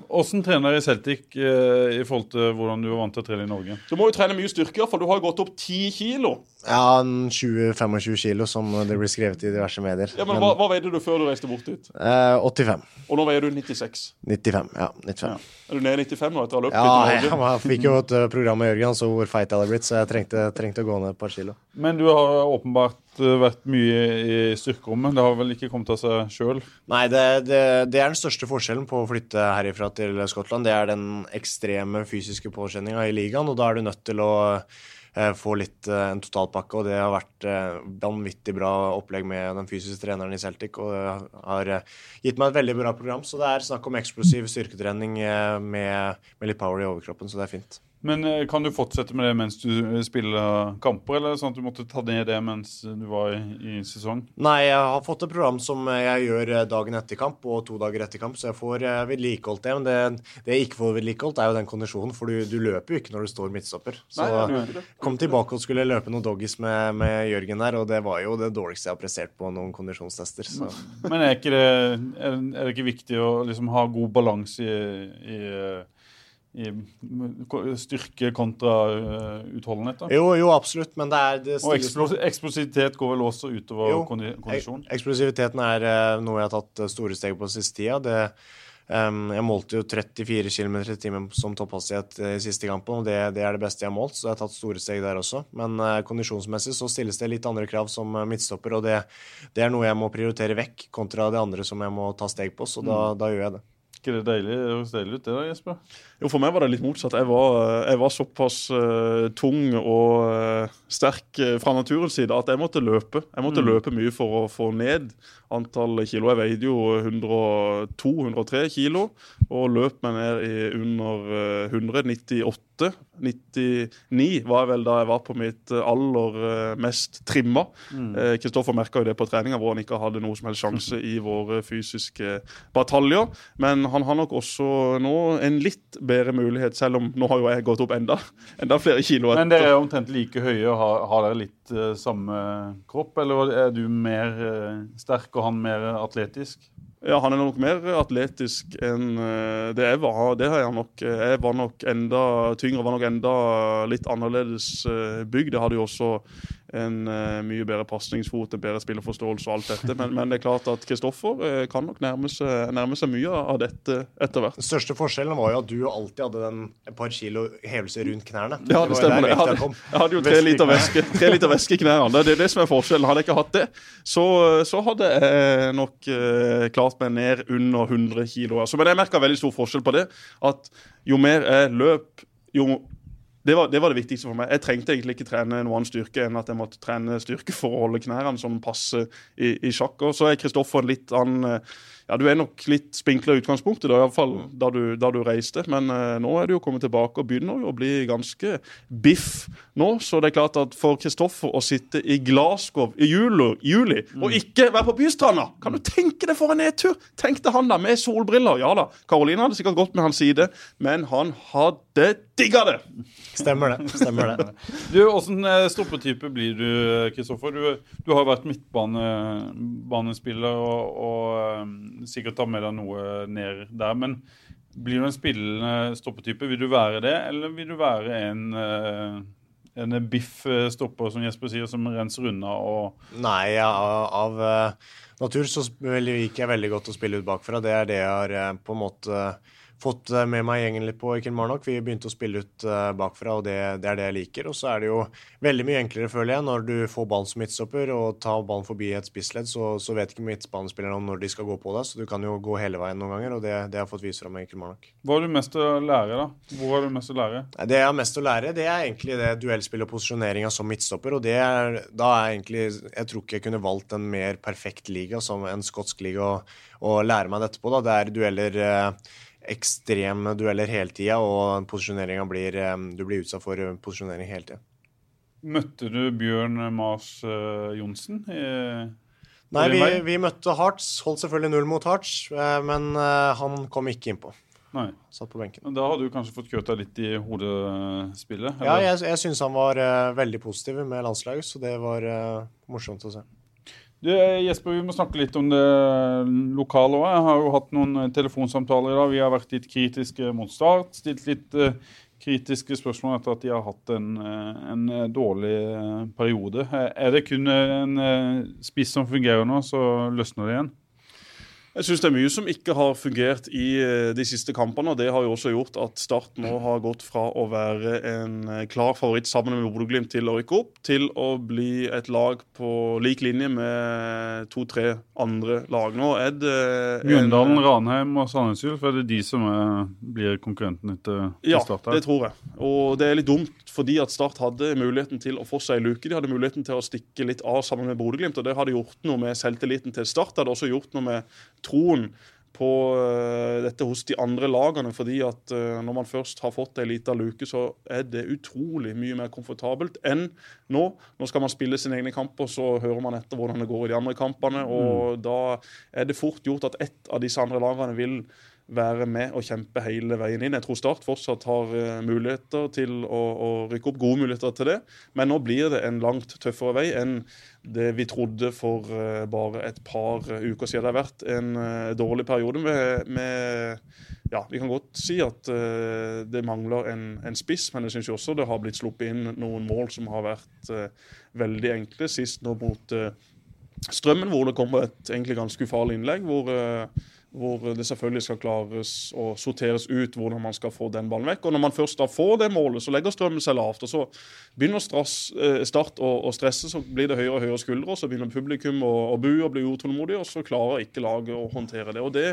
Åssen trener i Celtic eh, i forhold til hvordan du var vant til å trene i Norge? Du må jo trene mye styrke, for du har jo gått opp 10 kilo. Ja, 20-25 kilo, som det blir skrevet i diverse medier. Ja, men Men, hva, hva veide du før du reiste bort dit? eh, 85. Og nå veier du 96. 95. Ja, 95. Er du nede i 95 nå etter å ha løpt Ja, litt i jeg, fikk jo et uh, program med Jørgen, han så hvor feit jeg hadde blitt, så jeg trengte, trengte å gå ned et par kilo. Men du har åpenbart eh, vært mye i styrkerommet. Det har vel ikke kommet av seg sjøl? Nei, det, det, det er den største forskjellen på å flytte herifra til Skottland. Det er den ekstreme fysiske påkjenninga i ligaen, og da er du nødt til å eh, få litt eh, en totalpakke, og det har vært eh, vanvittig bra opplegg med den fysiske treneren i Celtic, og har eh, gitt meg et veldig bra program. Så det er snakk om eksplosiv styrketrening eh, med, med litt power i overkroppen, så det er fint. Men eh, kan du fortsette med det mens du eh, spiller kamper, eller er sånn at du måtte ta ned det mens du var i, i sesong? Nei, jeg har fått et program som jeg gjør eh, dagen etter kamp og to dager etter kamp, så jeg får eh, vedlikeholdt det. Men det, det jeg ikke får vedlikeholdt, er jo den kondisjonen, for du, du løper jo ikke når du står midtstopper. Så Nei, kom tilbake og skulle løpe noen doggies med, med Jørgen der, og det var jo det dårligste jeg har prestert på noen kondisjonstester. Så. Men er, ikke det, er, er det ikke viktig å liksom ha god balanse i, i styrke kontra eh, utholdenhet? da? Jo, jo, absolutt, men det er det Og eksplos eksplosivitet går vel også utover Jo, kondisjon? Eksplosiviteten er eh, noe jeg har tatt eh, store steg på siste tida. Det, um, jeg målte jo 34 km i timen som topphastighet i siste kampen, og det, det er det beste jeg har målt, så jeg har tatt store steg der også. Men uh, kondisjonsmessig så stilles det litt andre krav som midtstopper, og det, det er noe jeg må prioritere vekk kontra det andre som jeg må ta steg på, så da, da gjør jeg det. ikke det deilig? Høres deilig ut, det da, Jesper? Jo, For meg var det litt motsatt. Jeg var, jeg var såpass uh, tung og uh, sterk eh, fra naturens side at jeg måtte løpe. Jeg måtte løpe mye for å få ned antall kilo. Jeg veide jo 102-103 kilo og løp meg ned i under 198. 99 var jeg vel da jeg var på mitt aller mest trimma. Eh, Kristoffer merka jo det på treninga, hvor han ikke hadde noe som helst sjanse i våre fysiske bataljer. Men han har nok også nå en litt bedre mulighet, selv om nå har jo jeg gått opp enda, enda flere kilo. Men dere er omtrent like høye og har, har dere litt uh, samme kropp, eller er du mer uh, sterk og han mer atletisk? Ja, Han er nok mer atletisk enn uh, det jeg var. Det har jeg nok. Jeg var nok enda tyngre, var nok enda litt annerledes bygd. Jeg hadde jo også en uh, mye bedre pasningsfot, bedre spillerforståelse og alt dette. Men, men det er klart at Kristoffer uh, kan nok nærme seg, nærme seg mye av dette etter hvert. Den største forskjellen var jo at du alltid hadde den et par kilo hevelse rundt knærne. Ja, det var stemmer. det. Jeg hadde, jeg hadde jo tre liter væske, tre liter væske i knærne. Det er det som er forskjellen. Hadde jeg ikke hatt det, så, så hadde jeg nok uh, klart meg ned under 100 kilo. Altså. Men jeg merka veldig stor forskjell på det. At jo mer jeg løp, jo det var, det var det viktigste for meg. Jeg trengte egentlig ikke trene noen annen styrke enn at jeg måtte trene styrke for å holde knærne sånn passe i, i sjakk. Og så er Kristoffer en litt annen Ja, du er nok litt spinklere i utgangspunktet, da, iallfall da, du, da du reiste. Men eh, nå er du jo kommet tilbake og begynner jo å bli ganske biff nå. Så det er klart at for Kristoffer å sitte i Glasgow i juli, juli og ikke være på bystranda Kan du tenke deg for en nedtur? Tenkte han da, med solbriller. Ja da, Karoline hadde sikkert gått med hans side, men han hadde digga det! Stemmer det. stemmer det. (laughs) Du, Åssen stoppetype blir du, Kristoffer? Du, du har vært midtbanespiller og, og um, sikkert tar med deg noe ned der. Men blir du en spillende stoppetype? Vil du være det, eller vil du være en, uh, en biff stopper, som Jesper sier, som renser unna og Nei, ja, av, av eh, natur så liker jeg veldig godt å spille ut bakfra. Det er det jeg har eh, på en måte fått eh, med meg gjengen litt på i Kilmarnock. Vi begynte å spille ut uh, bakfra, og det, det, er det jeg liker. Og så er det jo veldig mye enklere, føler jeg, når du får ballen som midtstopper og tar ballen forbi et spissledd, så, så vet ikke midtbanespillerne om når de skal gå på deg, så du kan jo gå hele veien noen ganger, og det, det har jeg fått vist fra meg i Kilmarnock. Hva har du mest å lære, da? Hvor har du mest å lære? Det jeg har mest å lære, det er egentlig det duellspillet og posisjoneringa som midtstopper, og det er da er egentlig Jeg tror ikke jeg kunne valgt en mer perfekt liga som en skotsk liga å lære meg dette på, da. Det er dueller eh, ekstreme dueller hele tida, og posisjoneringa blir Du blir utsatt for posisjonering hele tida. Møtte du Bjørn Mars uh, Johnsen? Nei, vi, vi, møtte Hearts. Holdt selvfølgelig null mot Hearts, uh, men uh, han kom ikke innpå. Nei. Satt på benken. Da hadde du kanskje fått kjørt deg litt i hodespillet? Eller? Ja, jeg, jeg syns han var veldig positiv med landslaget, så det var morsomt å se. Du, Jesper, vi må snakke litt om det lokale òg. Jeg har jo hatt noen telefonsamtaler i dag. Vi har vært litt kritiske mot Start. Stilt litt uh, kritiske spørsmål etter at de har hatt en, en dårlig periode. Er det kun en spiss som fungerer nå, så løsner det igjen? Jeg syns det er mye som ikke har fungert i de siste kampene. og Det har jo også gjort at Start nå har gått fra å være en klar favoritt sammen med Bodø-Glimt til å rykke opp, til å bli et lag på lik linje med to-tre andre lag. Nå er det Mjøndalen, Ranheim og Sandnes Ulf, er det de som er, blir konkurrentene til, til ja, Start? her? det tror jeg. Og det er litt dumt, fordi at Start hadde muligheten til å få seg en luke. De hadde muligheten til å stikke litt av sammen med Bodø-Glimt, og det hadde gjort noe med selvtilliten til Start. Det hadde også gjort noe med troen på uh, dette hos de andre lagene. fordi at uh, når man først har fått ei lita luke, så er det utrolig mye mer komfortabelt enn nå. Nå skal man spille sine egne kamper, så hører man etter hvordan det går i de andre kampene. Og da er det fort gjort at ett av disse andre lagene vil være med og kjempe hele veien inn. Jeg tror Start fortsatt har uh, muligheter til å, å, rykke opp, gode muligheter til det. Men nå blir det en langt tøffere vei enn det vi trodde for uh, bare et par uh, uker siden. Det har vært en dårlig periode med, med ja, Vi kan godt si at det mangler en, en, spiss, men jeg syns også det har blitt sluppet inn noen mål som har vært veldig enkle. Sist nå mot Strømmen, hvor det kommer et egentlig ganske ufarlig innlegg. hvor hvor det selvfølgelig skal klares å sorteres ut hvordan man skal få den ballen vekk. Og Når man først da får det målet, så legger strømmen seg lavt. og Så begynner strass, Start å, stresse, så blir det høyere og høyere skuldre. og Så begynner publikum å, å bue og bli utålmodig, og så klarer ikke laget å håndtere det. Og Det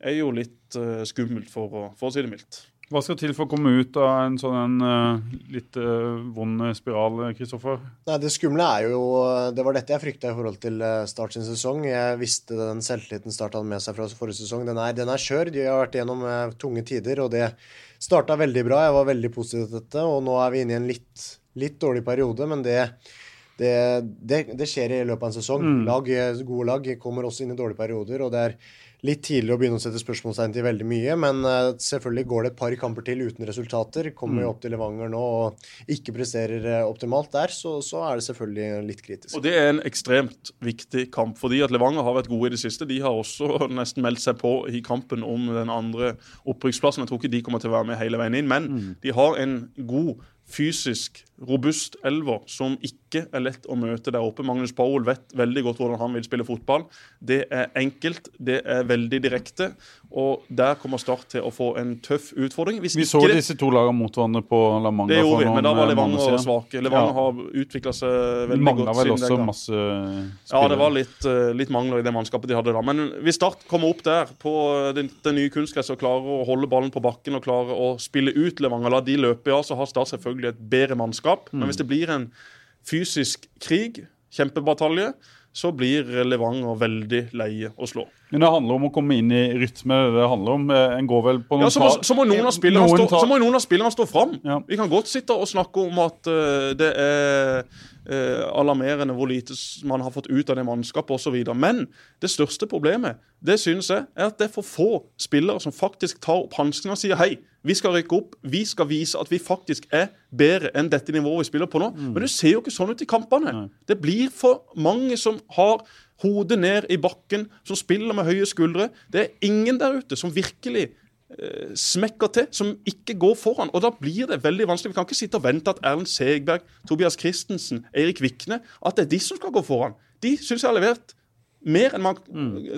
er jo litt uh, skummelt, for å, for å si det mildt. Hva skal til for å komme ut av en sånn uh, litt uh, vond spiral, Kristoffer? Nei, Det skumle er jo Det var dette jeg frykta i forhold til Start sin sesong. Jeg visste den selvtilliten Start hadde med seg fra forrige sesong. Den er, den er skjør. De har vært gjennom tunge tider, og det starta veldig bra. Jeg var veldig positiv til dette, og nå er vi inne i en litt, litt dårlig periode, men det det, det, det, skjer i løpet av en sesong. Mm. Lag, gode lag kommer også inn i dårlige perioder. og det er litt tidlig å begynne å sette spørsmålstegn til veldig mye, men uh, selvfølgelig går det et par kamper til uten resultater. Kommer jo mm. opp til Levanger nå og ikke presterer uh, optimalt der, så, så, er det selvfølgelig litt kritisk. Og Det er en ekstremt viktig kamp, fordi at Levanger har vært gode i det siste. De har også (laughs) nesten meldt seg på i kampen om den andre opprykksplassen. Jeg tror ikke de kommer til å være med hele veien inn, men mm. de har en god fysisk robust elver som ikke er lett å møte der oppe. Magnus Powell vet veldig godt hvordan han vil spille fotball. Det er enkelt, det er veldig direkte, og der kommer Start til å få en tøff utfordring. Hvis Vi så det, disse to lagene mot hverandre på La Manga. det gjorde vi, men da var eh, Levanger svake. Levanger Ja. har utvikla seg veldig Mangla godt vel også den masse spillere. Ja, det var litt, eh, litt mangler i det mannskapet de hadde da. Men hvis Start kommer opp der på den, det, det nye kunstgresset og klarer å holde ballen på bakken og klarer å spille ut Levanger, la de løpe, ja, så har Start selvfølgelig et bedre mannskap. Men hvis det blir en fysisk krig, kjempebatalje, så blir Levanger veldig leie å slå. Men det handler om å komme inn i rytme. det handler om. Eh, En går vel på noen Ja, så, må, så, må noen av spillerne Noen stå, tar- så må noen av spillerne stå fram. Ja. Vi kan godt sitte og snakke om at uh, det er eh, alarmerende hvor lite man har fått ut av det mannskapet osv. Men det største problemet det synes jeg, er at det er for få spillere som faktisk tar opp hansken og sier hei, vi skal rykke opp, vi skal vise at vi faktisk er bedre enn dette nivået vi spiller på nå. Men det ser jo ikke sånn ut i kampene. Det blir for mange som har hodet ned i bakken, som spiller med høye skuldre. Det er ingen der ute som virkelig smekker til, som ikke går foran. Og da blir det veldig vanskelig. Vi kan ikke sitte og vente at Erlend Segberg, Tobias Christensen, Eirik Vikne At det er de som skal gå foran. De syns jeg har levert mer enn man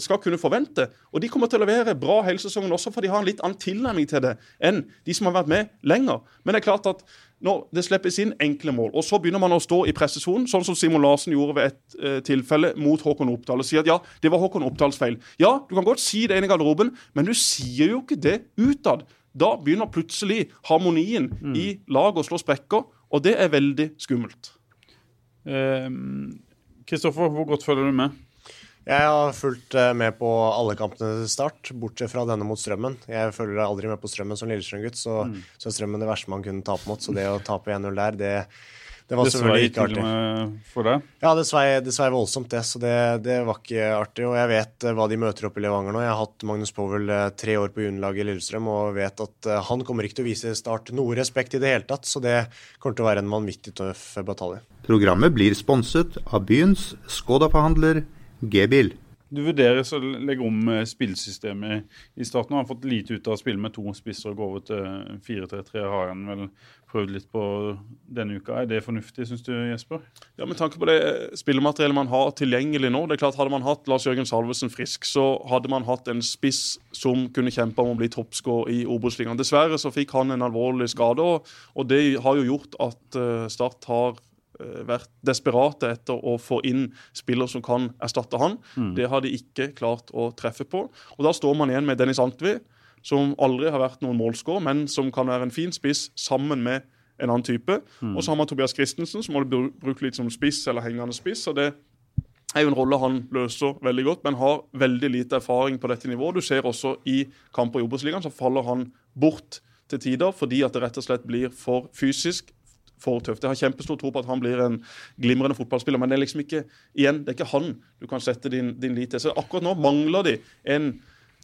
skal kunne forvente. Og de kommer til å levere bra hele sesongen også, for de har en litt annen tilnærming til det enn de som har vært med lenger. Men det er klart at når det slippes inn enkle mål, og så begynner man å stå i pressesonen, sånn som Simon Larsen gjorde ved et eh, tilfelle mot Håkon Oppdal, og sier at ja, det var Håkon Oppdals feil. Ja, du kan godt si det inne i garderoben, men du sier jo ikke det utad. Da begynner plutselig harmonien i laget å slå sprekker, og det er veldig skummelt. Kristoffer, hvor godt følger du med? Jeg har fulgt eh, med på alle kampene til start, bortsett fra denne mot Strømmen. Jeg følger aldri med på Strømmen som Lillestrøm-gutt, så, så er Strømmen det verste man kunne tape mot. Så det å tape 1-0 der, det, det var Det selvfølgelig ikke artig. for deg. Ja, det svei, det svei voldsomt, det. Så det, det var ikke artig. Og jeg vet eh, hva de møter opp i Levanger nå. Jeg har hatt Magnus Powell eh, tre år på juniorlaget i Lillestrøm og vet at han kommer ikke til å vise Start noe respekt i det hele tatt. Så det kommer til å være en vanvittig tøff batalje. Programmet blir sponset av byens Skoda-forhandler G-bil. Du vurderer å legge om eh, spillsystemet i starten. Han har fått lite ut av å spille med to spisser og gå over til 4-3-3. Har han vel prøvd litt på denne uka. Er det fornuftig, syns du, Jesper? Ja, Med tanke på det spillemateriellet man har tilgjengelig nå det er klart Hadde man hatt Lars Jørgen Salvesen frisk, så hadde man hatt en spiss som kunne kjempe om å bli toppskårer i Obos-ligaen. Dessverre så fikk han en alvorlig skade, og, det har jo gjort at eh, Start har eh, vært desperate etter å få inn spillere som kan erstatte han. Det har de ikke klart å treffe på. Og Da står man igjen med Dennis Antvi, som aldri har vært noen målskårer, men som kan være en fin spiss sammen med en annen type. Og så har man Tobias Christensen, som må bruke litt som spiss eller hengende spiss. og det er jo en rolle han løser veldig godt, men har veldig lite erfaring på dette nivået. Du ser også i kamper i Obos-ligaen så faller han bort til tider fordi at det rett og slett blir for fysisk. For tøft. Jeg har kjempestor tro på at han blir en glimrende fotballspiller, men det er liksom ikke igjen, det er ikke han du kan sette din, din lit til. Så akkurat nå mangler de en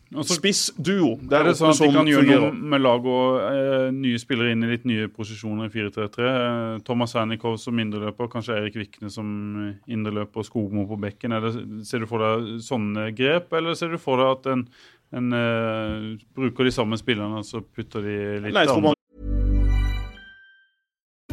spissduo der er det sånn at de kan gjøre noe med laget og eh, nye spillere inn i litt nye posisjoner i 4-3-3? Eh, Thomas Hernikov som indreløper, kanskje Erik Vikne som eh, indreløper og Skogmo på bekken. Er det, ser du for deg sånne grep, eller ser du for deg at en, en uh, bruker de samme spillerne og så putter de litt Nei, jeg tror man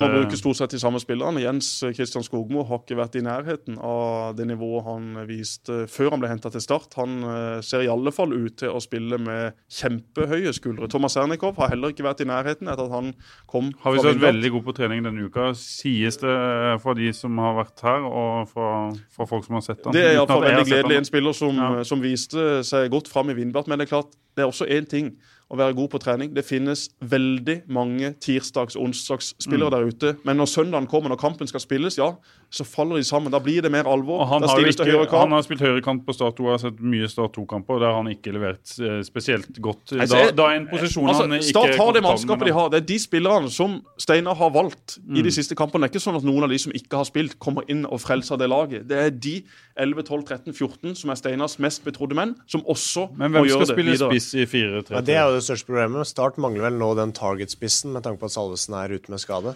Man bruker stort sett de samme spillerne. Jens Kristian Skogmo har ikke vært i nærheten av det nivået han viste før han ble henta til start. Han eh, ser i alle fall ut til å spille med kjempehøye skuldre. Thomas Ernikov har heller ikke vært i nærheten etter at han kom Har vi sett veldig god på trening denne uka, sies det eh, fra de som har vært her, og fra, fra folk som har sett han. Det er iallfall veldig gledelig. En spiller som, Ja. som viste seg godt fram i Vindbart. Men det er klart, det er også én ting å være god på trening. Det finnes veldig mange tirsdags- og onsdagsspillere Mm. der ute. Men når søndagen kommer, når kampen skal spilles, ja, så faller de sammen. Da blir det mer alvor. Og han da har, ikke, han har spilt høyrekant på Start 2. Jeg har sett mye Start 2-kamper der han ikke levert eh, spesielt godt. Da, da er en posisjon altså, han ikke Start har det mannskapet de har. Det er de spillerne som Steinar har valgt i Mm. de siste kampene. Det er ikke sånn at noen av de som ikke har spilt, kommer inn og frelser det laget. Det er de 11, 12, 13, 14 som er Steinars mest betrodde menn, som også Men må hvem gjøre skal det spille videre. spiss i 4-3? Ja, det er jo det største problemet. Start mangler vel nå den target-spissen, med tanke på at Salvesen er ute med skade.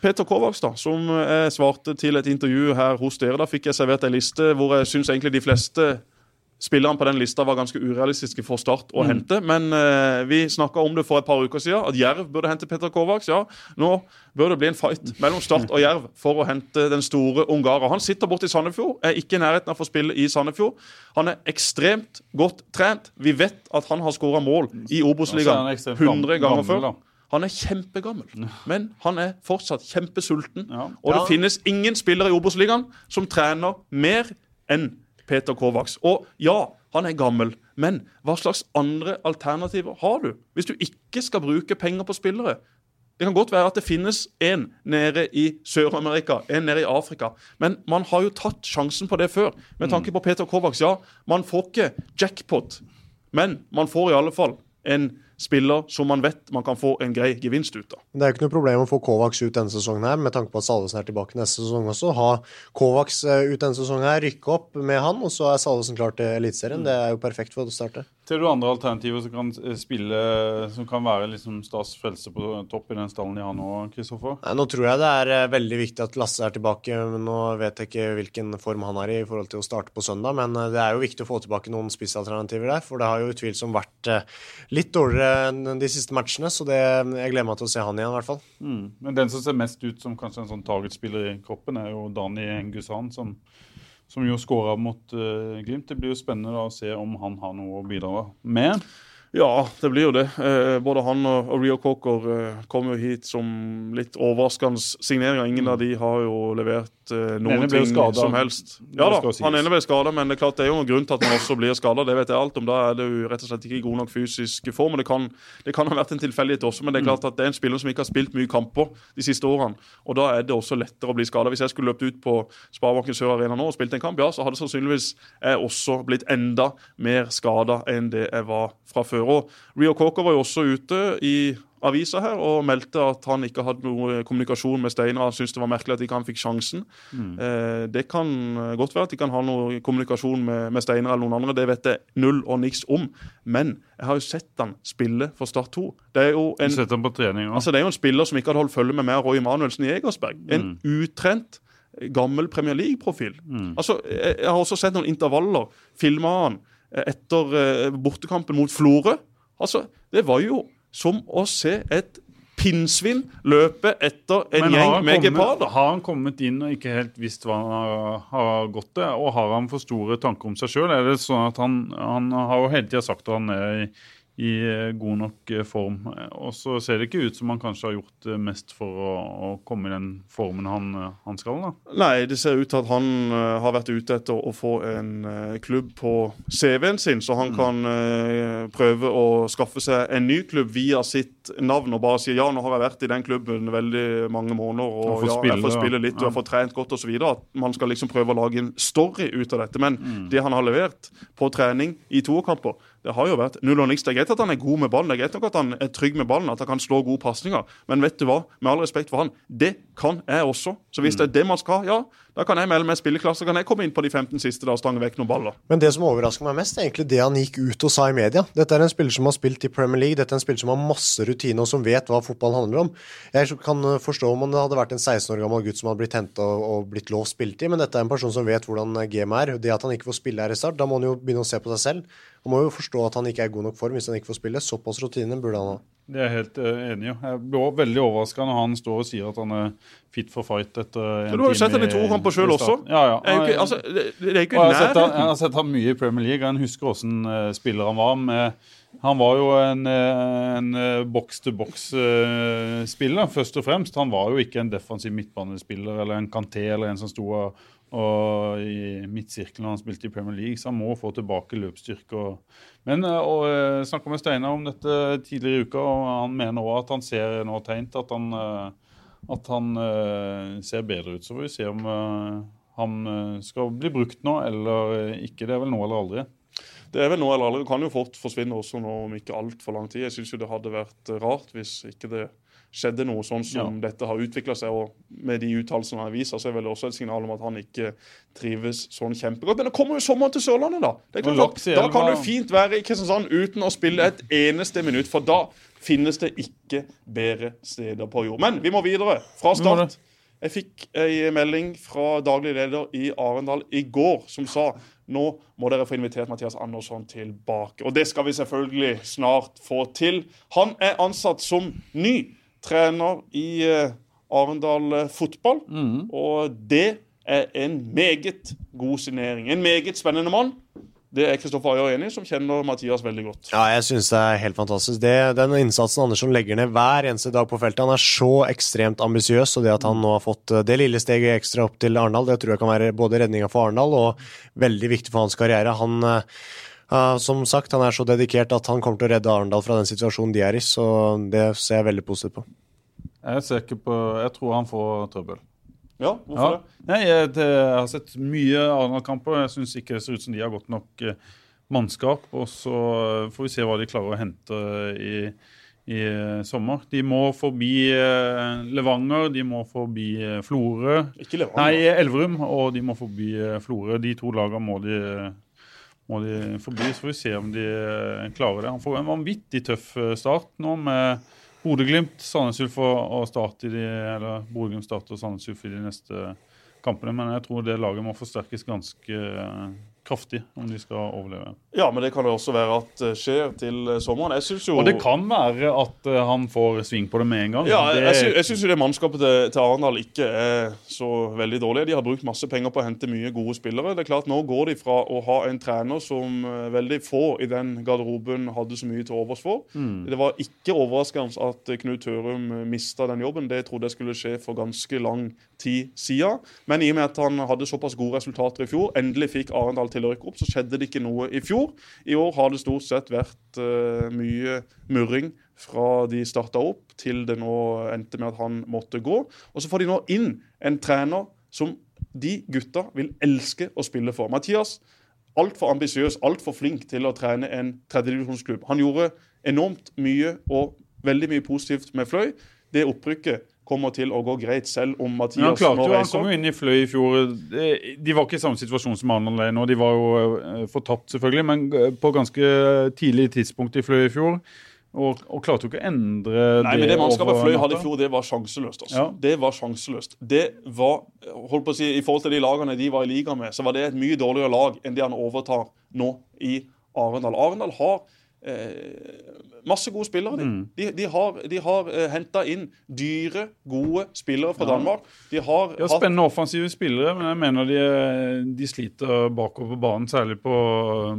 Peter Kovacs, da, som svarte til et intervju her hos dere. Da fikk jeg servert ei liste hvor jeg syns egentlig de fleste spillerne på den lista var ganske urealistiske for Start å hente. Men eh, vi snakka om det for et par uker siden, at Jerv burde hente Petter Kovacs. Ja, nå bør det bli en fight mellom Start og Jerv for å hente den store ungarer. Han sitter borte i Sandefjord, er ikke i nærheten av å få spille i Sandefjord. Han er ekstremt godt trent. Vi vet at han har skåra mål i Obos-ligaen er ekstremt 100 gammel, ganger før. Han er kjempegammel, men han er fortsatt kjempesulten. Ja. Og det finnes ingen spillere i Obos-ligaen som trener mer enn Peter Kovacs. Og ja, han er gammel, men hva slags andre alternativer har du? Hvis du ikke skal bruke penger på spillere. Det kan godt være at det finnes en nede i Sør-Amerika, en nede i Afrika. Men man har jo tatt sjansen på det før. Med tanke på Peter Kovacs, ja, man får ikke jackpot, men man får i alle fall en spiller som man vet man kan få en grei gevinst ut av. Det er jo ikke noe problem å få Kovacs ut denne sesongen her, med tanke på at Salvesen er tilbake neste sesong også. Ha Kovacs eh, ut denne sesongen her, rykke opp med han, og så er Salvesen klar til Eliteserien. Det er jo perfekt for å starte. Ser du andre alternativer som kan eh, spille Som kan være liksom Stas frelse på topp i den stallen de har nå, Kristoffer? Nå tror jeg det er eh, veldig viktig at Lasse er tilbake. men Nå vet jeg ikke hvilken form han er i i forhold til å starte på søndag, men eh, det er jo viktig å få tilbake noen spissalternativer der. For det har jo utvilsomt vært litt dårligere enn de siste matchene, så det, jeg gleder meg til å se han igjen, i hvert fall. Mm. Men den som ser mest ut som kanskje en sånn targetspiller i kroppen, er jo Dani Engusan, som, som jo skåra mot uh, Glimt. Det blir jo spennende da å se om han har noe å bidra med. Ja, det blir jo det. Eh, både han og, Rio Cocker eh, kom jo hit som litt overraskende signeringer. Ingen av de har jo levert eh, noen ting skadet. som helst. Ja da, han ene ble skada, men det er klart det er jo noen grunn til at han også blir skada. Det vet jeg alt om. Da er det jo rett og slett ikke i god nok fysisk form. og Det kan, det kan ha vært en tilfeldighet også, men det er Mm. klart at det er en spiller som ikke har spilt mye kamper de siste årene. Og da er det også lettere å bli skada. Hvis jeg skulle løpt ut på Sparebanken Sør Arena nå og spilt en kamp, ja, så hadde sannsynligvis jeg også blitt enda mer skada enn det jeg var fra før. Og Rio Coker var jo også ute i avisa her og meldte at han ikke hadde noe kommunikasjon med Steinar. Han syntes det var merkelig at ikke han fikk sjansen. Eh, det kan eh, godt være at de kan ha noe kommunikasjon med, med Steinar eller noen andre. Det vet jeg null og niks om. Men jeg har jo sett han spille for Start 2. Det er jo en, trening altså det er jo en spiller som ikke hadde holdt følge med meg og Roy Emanuelsen i Egersberg. En utrent, gammel Premier League-profil. Altså, jeg, jeg har også sett noen intervaller filma han eh, etter eh, bortekampen mot Florø. Altså, det var jo som å se et pinnsvin løpe etter en Men gjeng med geparder. har han kommet inn og ikke helt visst hva han har, har gått til? Og har han for store tanker om seg sjøl? Sånn han, han har jo hele tida sagt at han er i, eh, god nok eh, form. Og så ser det ikke ut som han kanskje har gjort eh, mest for å, å komme i den formen han, han skal. da. Nei, det ser ut til at han uh, har vært ute etter å få en uh, klubb på CV-en sin, så Mm. han kan uh, prøve å skaffe seg en ny klubb via sitt navn og bare si ja, nå har jeg vært i den klubben veldig mange måneder og, ja, spille, jeg får spille ja. litt og jeg får trent godt osv. At man skal liksom prøve å lage en story ut av dette. Men Mm. det han har levert på trening i toerkamper, det har jo vært null og niks. Det er greit at han er god med ballen, det er greit nok at han er trygg med ballen, at han kan slå gode pasninger. Men vet du hva, med all respekt for han, det kan jeg også. Så hvis det er det man skal, ja, da kan jeg melde meg spilleklasse. Kan jeg komme inn på de 15 siste da og stange vekk noen baller. Men det som overrasker meg mest, er egentlig det han gikk ut og sa i media. Dette er en spiller som har spilt i Premier League, dette er en spiller som har masse rutine og som vet hva fotball handler om. Jeg kan eh, forstå om det hadde vært en 16 år gammel gutt som hadde blitt henta og, blitt lovt spilletid, men dette er en person som vet hvordan gamet er. Det at han ikke får spille her i start, da må han jo begynne å se på seg selv. Han må jo forstå at han ikke er i god nok form hvis han ikke får spille. Såpass rutine burde han ha. Det er jeg helt eh, enig i. Jeg ble også veldig overraska når han står og sier at han er fit for fight etter en time. du har jo sett ham i to kamper selv også. Ja, ja. Jeg, ikke, altså, det, det er ikke Og jeg, har sett jeg har sett ham mye i Premier League. Jeg husker hvordan uh, spiller han var. Med, han var jo en, eh, en boks-til-boks-spiller, først og fremst. Han var jo ikke en defensiv midtbanespiller eller en Kanté eller en som sto og, og i midtsirkelen når han spilte i Premier League, så han må få tilbake løpsstyrke. Men eh, og, jeg snakka med Steinar om dette tidligere i uka, og han mener òg at han ser nå tegn til at han, eh, at han eh, ser bedre ut. Så får vi se om eh, han eh, skal bli brukt nå eller eh, ikke. Det er vel nå eller aldri. Det er vel nå eller aldri. Det kan jo fort forsvinne også nå om ikke altfor lang tid. Jeg syns jo det hadde vært eh, rart hvis ikke det skjedde noe sånn som dette har utvikla seg. Og med de uttalelsene han viser, så er vel også et signal om at han ikke trives sånn kjempegodt. Men det kommer jo sommeren til Sørlandet, da. Klart da kan du fint være i Kristiansand uten å spille et eneste minutt, for da finnes det ikke bedre steder på jord. Men vi må videre. Fra start. Jeg fikk ei melding fra daglig leder i Arendal i går som sa nå må dere få invitert Mathias Andersson tilbake. Og det skal vi selvfølgelig snart få til. Han er ansatt som ny trener i eh, Arendal fotball. fotball, og det er en meget god signering. En meget spennende mann. Det er Kristoffer Ayer enig som kjenner Mathias veldig godt. Ja, jeg syns det er helt fantastisk. Det, den innsatsen Andersson legger ned hver eneste dag på feltet, han er så ekstremt ambisiøs, og det at han nå har fått eh, det lille steget ekstra opp til Arendal, det tror jeg kan være både redninga for Arendal og veldig viktig for hans karriere. Han eh, ja, som sagt, han er så dedikert at han kommer til å redde Arendal fra den situasjonen de er i, så det ser jeg veldig positivt på. Jeg er sikker på Jeg tror han får trøbbel. Ja, hvorfor Ja. det? Nei, jeg, det, jeg har sett mye Arendal-kamper. Jeg syns ikke det ser ut som de har godt nok eh, mannskap. Og så eh, får vi se hva de klarer å hente i, i eh, sommer. De må forbi eh, Levanger, de må forbi eh, Florø. Ikke Levanger. Nei, Elverum, og de må forbi Florø. De to lagene må de, må de forbi. Så får vi se om de eh, klarer det. Han får en vanvittig tøff eh, start nå med Bodø-Glimt, Sandnes Ulf og Start i de, eller Bodø-Glimt Start og Sandnes Ulf i de neste kampene. Men jeg tror det laget må forsterkes ganske eh, kraftig om de skal overleve. Ja, men det kan det også være at det skjer til eh, sommeren. Jeg synes jo... Og det kan være at eh, han får sving på det med en gang. Ja, jeg, det, jeg syns jo det mannskapet til, til Arendal ikke er så veldig dårlig. De har brukt masse penger på å hente mye gode spillere. Det er klart Nå går de fra å ha en trener som eh, veldig få i den garderoben hadde så mye til overs for. Det var ikke overraskende at eh, Knut Tørum eh, mista den jobben. Det trodde jeg skulle skje for ganske lang tid siden. Men i og med at han hadde såpass gode resultater i fjor, endelig fikk Arendal til å rykke opp, så skjedde det ikke noe i fjor. I år har det stort sett vært eh, mye murring fra de starta opp, til det nå endte med at han måtte gå. Og så får de nå inn en trener som de gutta vil elske å spille for. Mathias, altfor ambisiøs, altfor flink til å trene en tredjedivisjonsklubb. Han gjorde enormt mye og veldig mye positivt med Fløy. Det opprykket kommer til å gå greit, selv om men han Mathias klarte jo, han kom jo inn i Fløy i fjor. De, var ikke i samme situasjon som Arendal er nå. De var jo eh, fortapt, selvfølgelig, men eh, på ganske tidlig tidspunkt i Fløy i fjor. Og, og klarte jo ikke å endre Nei, men det mannskapet Fløy hadde i fjor, det var sjanseløst. altså. Ja. Det var sjanseløst. Det var, holdt på å si, I forhold til de lagene de var i liga med, så var det et mye dårligere lag enn det han overtar nå i Arendal. Arendal har masse gode spillere. De, Mm. de, de har, de har eh, henta inn dyre, gode spillere fra Danmark. De har ja, hatt spennende offensive spillere, men jeg mener de, de sliter bakover på banen, særlig på,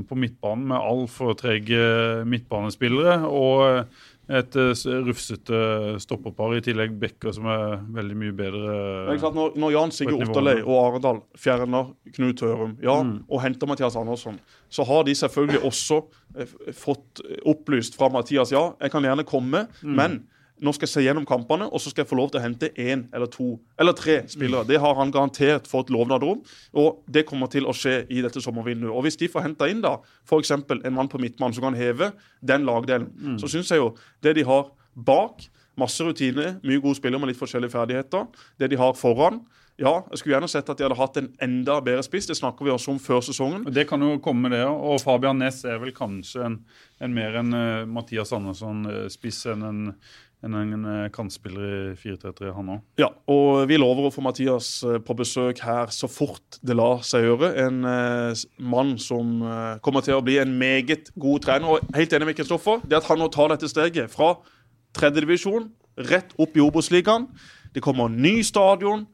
på midtbanen, med altfor trege midtbanespillere. Og et eh, rufsete stopperpar, i tillegg Bekker, som er veldig mye bedre. Klart Når, når Jan Sigurd. Otterlei og Arendal fjerner Knut Hørum ja, og henter Mathias Andersson, så har de selvfølgelig også eh, fått opplyst fra Mathias ja, jeg kan gjerne komme, men nå skal jeg se gjennom kampene, og så skal jeg få lov til å hente én eller to eller tre spillere. Det har han garantert fått lovnad om, og det kommer til å skje i dette sommervinduet. Og Hvis de får henta inn da f.eks. en mann på midtmann som kan heve den lagdelen, så syns jeg jo det de har bak Masse rutine, mye gode spillere med litt forskjellige ferdigheter. Det de har foran Ja, jeg skulle gjerne sett at de hadde hatt en enda bedre spiss. Det snakker vi også om før sesongen. Det kan jo komme det òg. Og Fabian Næss er vel kanskje en, en mer en uh, Mathias Andersson-spiss enn en, enn en eh, kantspiller i 4-3-3, han òg. Ja, og vi lover å få Mathias eh, på besøk her så fort det lar seg gjøre. En eh, mann som eh, kommer til å bli en meget god trener. Og helt enig med Kristoffer, det at han nå tar dette steget fra tredjedivisjon rett opp i Obos-ligaen. Det kommer ny stadion.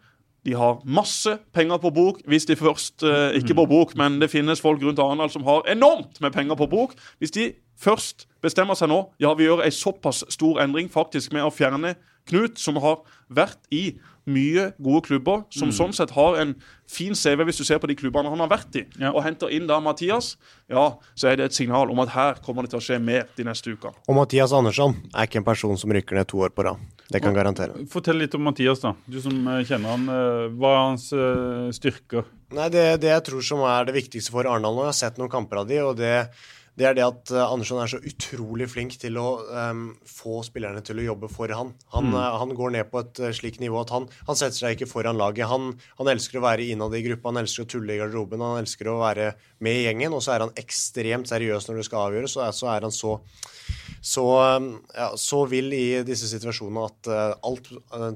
De har masse penger på bok, hvis de først eh, Ikke på bok, men det finnes folk rundt Arendal som har enormt med penger på bok. Hvis de først bestemmer seg nå Ja, vi gjør en såpass stor endring faktisk med å fjerne Knut, som har vært i mye gode klubber, som sånn sett har en fin CV hvis du ser på de klubbene han har vært i, Ja. og henter inn da Mathias, ja, så er det et signal om at her kommer det til å skje mer de neste ukene. Og Mathias Andersson er ikke en person som rykker ned to år på rad. Det kan garantere. Fortell litt om Mathias, da. Du som eh, kjenner han. eh, Hva er hans eh, styrker? Nei, det, det jeg tror som er det viktigste for Arendal nå, jeg har sett noen kamper av de, og det, det er det at eh, Andersson er så utrolig flink til å um, få spillerne til å jobbe for han. Han, eh, han går ned på et eh, slikt nivå at han, han setter seg ikke foran laget. Han, han elsker å være innad i gruppa, han elsker å tulle i garderoben, han elsker å være med i gjengen, og så er han ekstremt seriøs når det skal avgjøres, og så er han så så, um, ja, så vill i disse situasjonene at alt,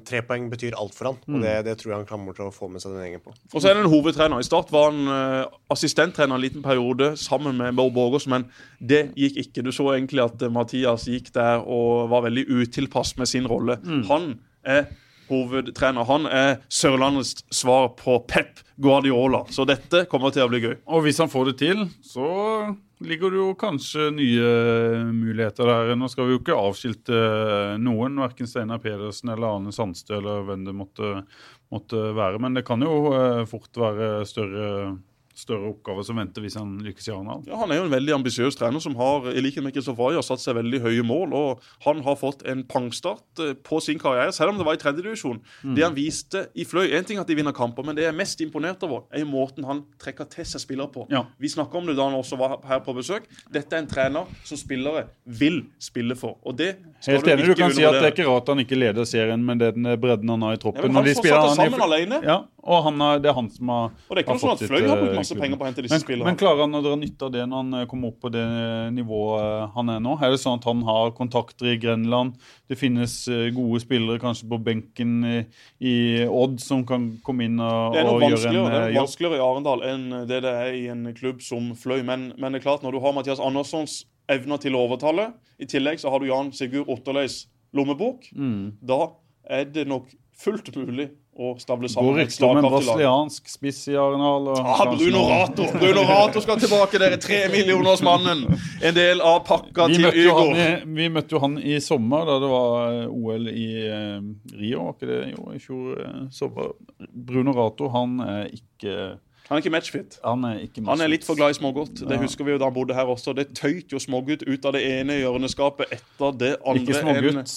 tre poeng betyr alt for han. Og det, det tror jeg han kommer til å få med seg den gjengen på. Og så er det en hovedtrener. I start var han assistenttrener en liten periode sammen med Bård Borgersen. men det gikk ikke. Du så egentlig at eh, Mathias gikk der og var veldig utilpass med sin rolle. Han er hovedtrener. Han er Sørlandets svar på Pep Guardiola. Så dette kommer til å bli gøy. Og hvis han får det til, så ligger det jo kanskje nye muligheter der. Nå skal vi jo ikke avskilte noen, verken Steinar Pedersen eller Arne Sandstø eller hvem det måtte, måtte være. Men det kan jo eh, fort være større, større oppgaver som venter hvis han lykkes i Arendal. Ja, Han er jo en veldig ambisiøs trener som har i likhet med Kristoffer har satt seg veldig høye mål. og Han har fått en pangstart eh, på sin karriere, selv om det var i tredjedivisjon. Mm. Det han viste i Fløy En ting at de vinner kamper, men det jeg er mest imponert over, er måten han trekker til seg spillere på. Ja. Vi snakka om det da han også var her på besøk. Dette er en trener som spillere vil spille for. Og det skal Helt enig. Du ikke kan si at det er ikke rart han ikke leder serien med den bredden han har i troppen. Ja, men han får i- sammen alene. Ja, og han har, det er han som har Og det er ikke har noe sånn at Fløy har brukt eh, masse penger på å hente disse men, spillerne. Men klarer han å dra nytte av det når han eh, kommer opp på det nivået han er nå? Er det sånn at han har kontakter i Grenland? Det finnes eh, gode spillere kanskje på benken i, Odd som kan komme inn og, Det er nok og gjøre en vanskeligere, det eh, er noe vanskeligere i Arendal enn det det er i en klubb som Fløy. Men, men det er klart, når du har Mathias Anderssons evner til å overtale, i tillegg så har du Jan Sigurd Otterleis lommebok, Mm. da er det nok fullt mulig å stable sammen et rykter om en brasiliansk spiss i Arendal. og Ah, Bruno Rato! Bruno Rato skal tilbake, dere tre millionersmannen! En del av pakka Vi til i, vi møtte jo han i sommer, da det var eh, OL i eh, Rio. Var ikke det jo i fjor eh, sommer? Bruno Rato, han er ikke Han er ikke matchfit. Han er ikke Han er litt for glad i smågodt. Det Ja. husker vi jo da han bodde her også. Det tøyt jo smågutt ut av det ene hjørneskapet etter det andre. Ikke smågutt.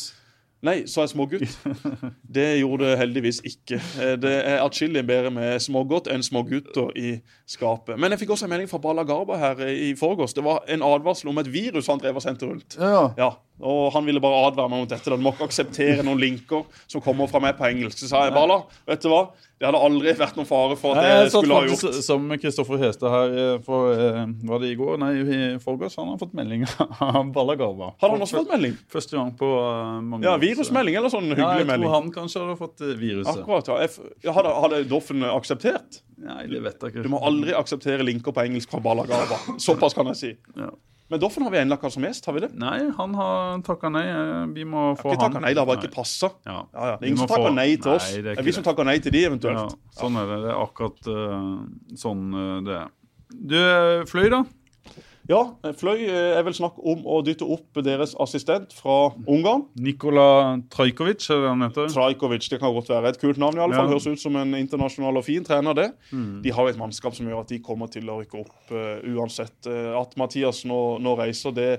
Nei, sa jeg smågutt? (laughs) Det gjorde det heldigvis ikke. Eh, Det er atskillig bedre med smågodt enn smågutter i skapet. Men jeg fikk også en melding fra Bala Garba her i forgårs. Det var en advarsel om et virus han drev og sendte rundt. Ja. Ja, og han ville bare advare meg mot dette. Du må ikke akseptere noen linker som kommer fra meg på engelsk. Så sa jeg, Bala, vet du hva? Det hadde aldri vært noen fare for at det jeg skulle ha gjort. Som Kristoffer Hestad her eh, for eh, Var det i går? Nei, i forgårs. Han har fått melding (laughs) av Balla Garba. Hadde han også fått melding? Første gang på eh, mange Ja, virusmelding eller sånn hyggelig Ja, hyggelig jeg melding? tror han kanskje hadde fått viruset. Akkurat, ja. Jeg. Hadde, hadde Doffen akseptert? Nei, det vet jeg ikke. Du må aldri akseptere linker på engelsk fra Bala Garba. Såpass kan jeg si. Ja. Men Doffen har vi ennå som gjest, har vi det? Nei, han har takka nei. Vi må få Ikke takka nei, det har bare ikke passa. Ja. Ja, ja. Det er ingen som takker få- nei til oss. Nei, det er vi som takker nei til de, Ja, eventuelt. sånn er det. Det er akkurat uh, sånn uh, det er. Du, eh, Fløy, da? Ja, Fløy jeg er vel snakk om å dytte opp deres assistent fra Ungarn. Nikola Trajkovic, er det han heter? Trajkovic, det kan godt være et kult navn. i alle fall. Ja. Høres ut som en internasjonal og fin trener, det. De har jo et mannskap som gjør at de kommer til å rykke opp uh, uansett. Uh, at Mathias nå, nå reiser, det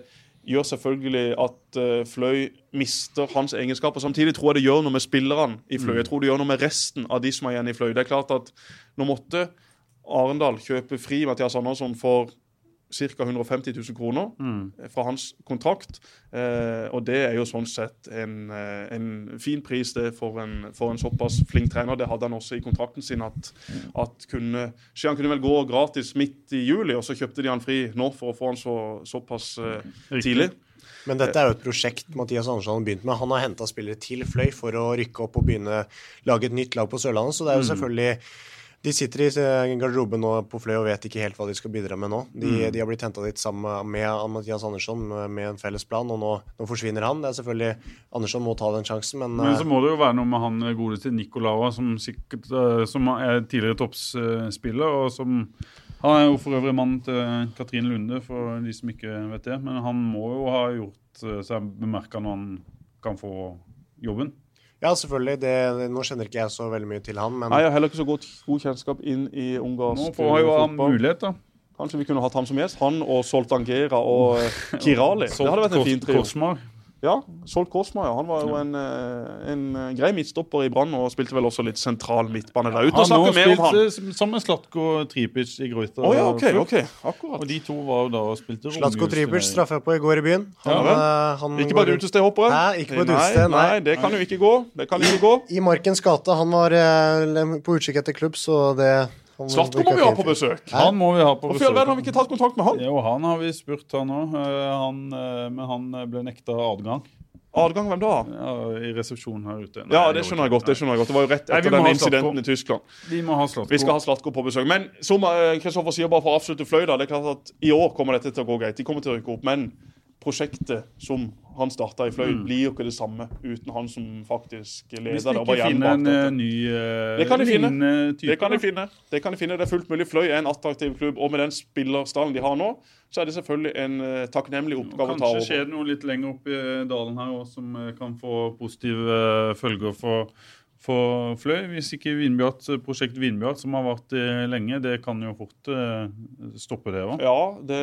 gjør selvfølgelig at uh, Fløy mister hans egenskaper. Samtidig tror jeg det gjør noe med spillerne i Fløy. Jeg tror det gjør noe med resten av de som er igjen i Fløy. Det er klart at nå måtte Arendal kjøpe fri Mathias Andersson for ca. 150 000 kroner fra hans kontrakt. Eh, og det er jo sånn sett en, eh, en fin pris det for en, for en såpass flink trener. Det hadde han også i kontrakten sin. At, at kunne, Han kunne vel gå gratis midt i juli, og så kjøpte de han fri nå for å få han så, såpass eh, tidlig. Men dette er jo et prosjekt Mathias Andersson har begynt med. Han har henta spillere til Fløy for å rykke opp og begynne lage et nytt lag på Sørlandet. Så det er jo selvfølgelig De sitter i eh, garderoben nå på Fløy og vet ikke helt hva de skal bidra med nå. De, de har blitt henta dit sammen med Mathias Andersson med, med en felles plan, og nå, nå forsvinner han. Det er selvfølgelig Andersson må ta den sjansen, men, Men eh, så må det jo være noe med han godeste Nicolava, som, sikkert, eh, som er tidligere toppspiller. og som Han er jo for øvrig mannen til Katrine Lunde, for de som ikke vet det. Men han må jo ha gjort eh, seg bemerka når han kan få jobben. Ja, selvfølgelig. Det, nå kjenner ikke jeg så veldig mye til han, men Nei, Jeg har heller ikke så godt, god kjennskap inn i ungarsk Nå får jo han fotball. mulighet, da. Kanskje vi kunne hatt ham som gjest. Han og Soltangera og eh, (laughs) Kirali. Det hadde vært en fin trio. Ja, Skjold Korsmaier, ja. Han var jo en, eh, en eh, grei midtstopper i Brann og spilte vel også litt sentral midtbane der. Uten å Han har snakke mer om han. spilt eh, sammen med Slatko Tripic i Grøyta. Oh, ja, OK. okay. ok, akkurat. Og de to var jo da og spilte Slatko romjulsturnering. Tripic straffa jeg på i går i byen. Han, Ja eh, han Ikke på et går- utested, håper jeg? Nei, ikke på et utested, Nei, nei. det kan jo ikke gå. Det kan ikke gå. I Markens gate. Han var eh, på utkikk etter klubb, så det Slatko må vi ha på besøk. Han må vi ha på besøk. Hvorfor har vi ikke tatt kontakt med han? Jo, han har vi spurt, han òg. Eh, men han eh, ble nekta adgang Adgang, hvem da? ja, i resepsjonen her ute. Nei, Ja, det skjønner jeg godt. det skjønner jeg godt. Det var jo rett etter Nei, den incidenten i Tyskland. Vi må ha Slatko. Vi skal ha Slatko på besøk. Men som eh, Kristoffer sier, bare for å avslutte Fløy, da, det er klart at i år kommer dette til å gå greit. De kommer til å rykke opp. Men prosjektet som han starta i Fløy, blir jo ikke det samme uten han som faktisk Hvis leder de og var ikke finner en eh, ny uh, Det kan de finne. type. Det kan de finne. Det kan de finne. Det er fullt mulig. Fløy er en attraktiv klubb, og med den spillerstallen de har nå, så er det selvfølgelig en uh, takknemlig oppgave å ta over. Kanskje skjer det noe litt lenger opp i dalen her også, som kan få positive følger for, for Fløy. Hvis ikke Vinbjart, prosjekt Vinbjart, som har vart eh, lenge, det kan jo fort eh, stoppe det va? Ja, det,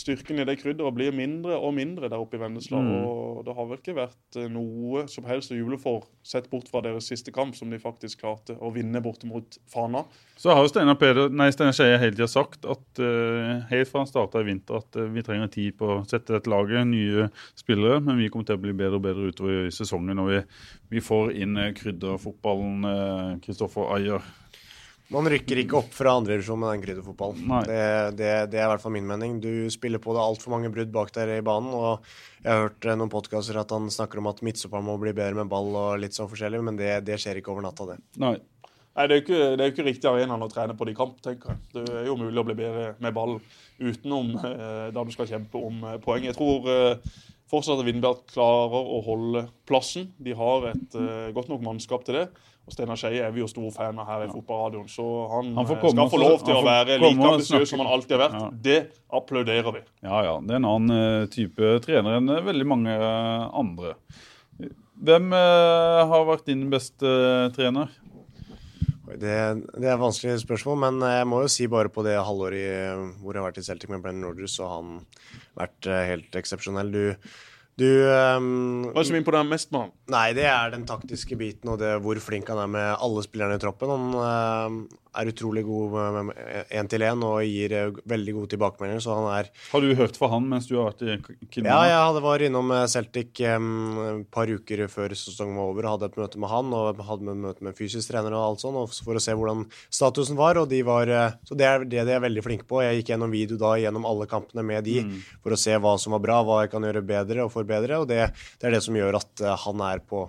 styrken i det krydderet blir mindre og mindre der oppe i Vennesla. Mm. Og det har vel ikke vært eh, noe som helst å juble for, sett bort fra deres siste kamp, som de faktisk klarte å vinne borte mot Fana. Så har jo Steinar Skeie hele tida sagt at uh, helt fra han starta i vinter at uh, vi trenger tid på å sette dette laget, nye spillere, men vi kommer til å bli bedre og bedre utover i sesongen når vi, vi får inn eh, krydderfotballen. eh, Kristoffer Ayer. Man rykker ikke opp fra andrevisjon med den krydderfotballen. Det, det, det er i hvert fall min mening. Du spiller på det altfor mange brudd bak der i banen. og Jeg har hørt eh, noen podkaster at han snakker om at midtstopperen må bli bedre med ball og litt sånn forskjellig, men det, det skjer ikke over natta, det. Nei. Nei, Det er jo ikke, det er ikke riktig arena å trene på det i kamp, tenker jeg. Det er jo mulig å bli bedre med ball utenom eh, da du skal kjempe om eh, poeng. Jeg tror eh, fortsatt at Vindberg klarer å holde plassen. De har et uh, godt nok mannskap til det. Og Steinar Skeie er vi jo store fan av her i Fotballradioen, så han, Han eh, komme skal få lov til å være like ambisiøs som han alltid har vært. Ja. Det applauderer vi. Ja, ja. Det er en annen eh, type trener enn veldig mange andre. Hvem uh, har vært din beste trener? Det, det er vanskelige vanskelig spørsmål, men jeg må jo si bare på det halvåret hvor jeg har vært i Celtic med Brennan Rogers, så har han vært eh, helt eksepsjonell. Du, du um, Hva er det som imponerer mest med han? Nei, det er den taktiske biten og det hvor flink han er med alle spillerne i troppen. Han uh, er utrolig god én til én og gir eh, veldig gode tilbakemeldinger, så han er Har du hørt fra han mens du har vært i Kinnan? Ja, jeg hadde var innom eh, Celtic um, et par uker før sesongen var over og hadde et møte med han og hadde et møte med fysisk trener og alt sånn, for å se hvordan statusen var. og de var, uh, Så det er det de er veldig flinke på. Jeg gikk gjennom video da gjennom alle kampene med de for å se hva som var bra, hva jeg kan gjøre bedre og forbedre, og det, det er det som gjør at eh, han er på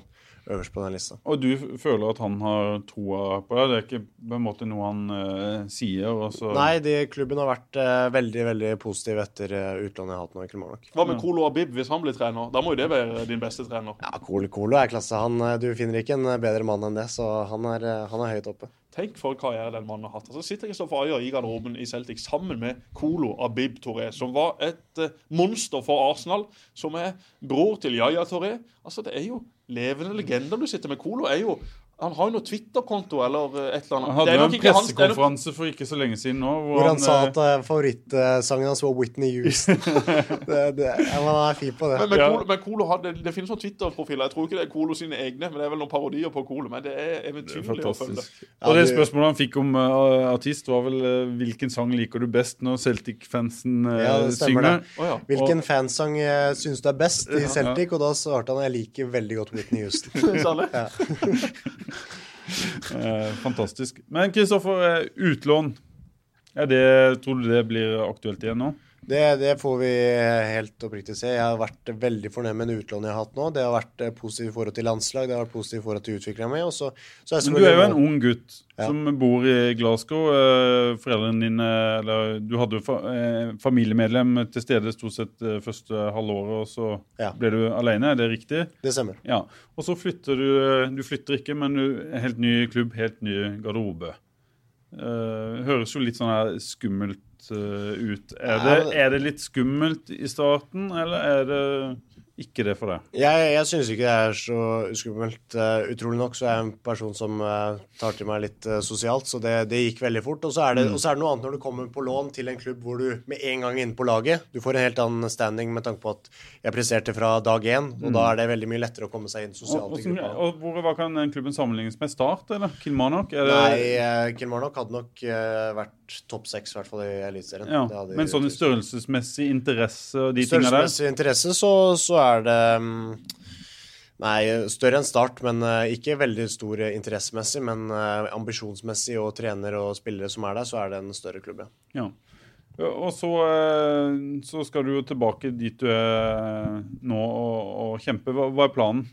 øverst på den lista. Og du føler at han har troa på deg? Det er ikke på en måte noe han eh, sier? Og så... Nei, de, klubben har vært eh, veldig veldig positiv etter uh, utlånet jeg har hatt nå i Kilmarnock. Hva med Kolo Abib hvis han blir trener? Da må jo det være din beste trener. Ja, Colo, Colo er klasse. Han, du finner ikke en bedre mann enn det, så han er, han er høyt oppe. Tenk for en karriere den mannen har hatt. Altså sitter Kristoffer Ayer i garderoben i Celtic sammen med Kolo Abib Toré, som var et eh, monster for Arsenal, som er bror til Yaya Toré. Altså, det er jo levende legender du sitter med. Kolo er jo Han har jo noe Twitter-konto eller eh, et eller annet. Han hadde jo en er pressekonferanse for ikke så lenge siden nå. Hvor, Hvor han sa eh, at uh, favorittsangen hans var Whitney Houston. (laughs) det, det, ja, han er fin på det. Men, men, Ja. Kolo, men Kolo hadde, det, finnes noen Twitter-profiler. Jeg tror ikke det er Kolo sine egne, men det er vel noen parodier på Kolo. Men det er det er eventyrlig å følge. Og det spørsmålet han fikk om uh, artist, var vel uh, hvilken sang liker du best når Celtic-fansen Ja, synger? Å ja. Hvilken fansang uh, syns du er best i Celtic? Og da svarte han jeg liker veldig godt Whitney Houston. (laughs) (laughs) (laughs) Eh, fantastisk. Men Kristoffer, eh, utlån. Er det, tror du det blir aktuelt igjen nå? Det, det får vi helt oppriktig se. Jeg har vært veldig fornøyd med det utlånet jeg har hatt nå. Det har vært eh, positivt i forhold til landslag, det har vært positivt i forhold til utviklinga mi. Så, så Men du er jo en ung gutt Ja. som bor i Glasgow. Eh, Foreldrene dine Eller du hadde jo eh, familiemedlem til stede stort sett første halvåret, og så Ja. ble du alene. Er det riktig? Det stemmer. Ja. Og så flytter du Du flytter ikke, men du helt ny klubb, helt ny garderobe. Høres jo litt sånn her skummelt ut. Er det, er det litt skummelt i starten, eller er det ikke det for deg? Jeg, jeg syns ikke det er så uskummelt. Uh, utrolig nok så er jeg en person som uh, tar til meg litt uh, sosialt, så det, det, gikk veldig fort. Og så, er det, mm. er det noe annet når du kommer på lån til en klubb hvor du med en gang er inne på laget Du får en helt annen standing med tanke på at jeg presterte fra dag én, og mm. da er det veldig mye lettere å komme seg inn sosialt. Og, og, og hvor hva kan den klubben sammenlignes med? Start, eller Kilmarnock? Nei, Kilmarnock hadde nok vært topp seks, i hvert fall i Eliteserien. Ja, men sånn størrelsesmessig interesse og de tingene der? Størrelsesmessig interesse så, så er det mm, Nei, større enn Start, men uh, ikke veldig stor interessemessig. Men uh, ambisjonsmessig og trenere og spillere som er der, så er det en større klubb, ja. Og så, uh, så, skal du jo tilbake dit du er nå og, og kjempe. Hva, hva er planen?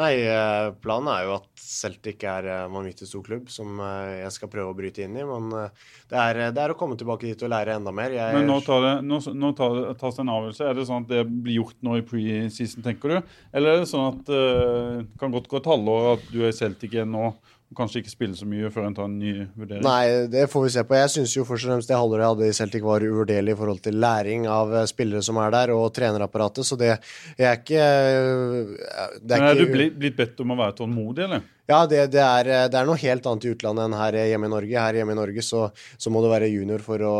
Nei, eh, planen er jo at Celtic er en eh, vanvittig stor klubb som eh, jeg skal prøve å bryte inn i. Men det er, det er å komme tilbake dit og lære enda mer. Jeg, men nå, tar det, nå, nå tar det, tas det en avgjørelse. Er det sånn at det blir gjort nå i preseason, tenker du? Eller er det sånn at det uh, kan godt gå et halvår at du er i Celtic igjen nå kanskje ikke spille så mye før en tar en ny vurdering? Nei, det får vi se på. Jeg syns jo først og fremst det halvåret jeg hadde i Celtic var uvurderlig i forhold til læring av eh, spillere som er der, og trenerapparatet, så det jeg er ikke eh, det er Men er ikke, du blitt bedt om å være tålmodig, eller? Ja, det, det, er, det, er, noe helt annet i utlandet enn her hjemme i Norge. Her hjemme i Norge så, så må du være junior for å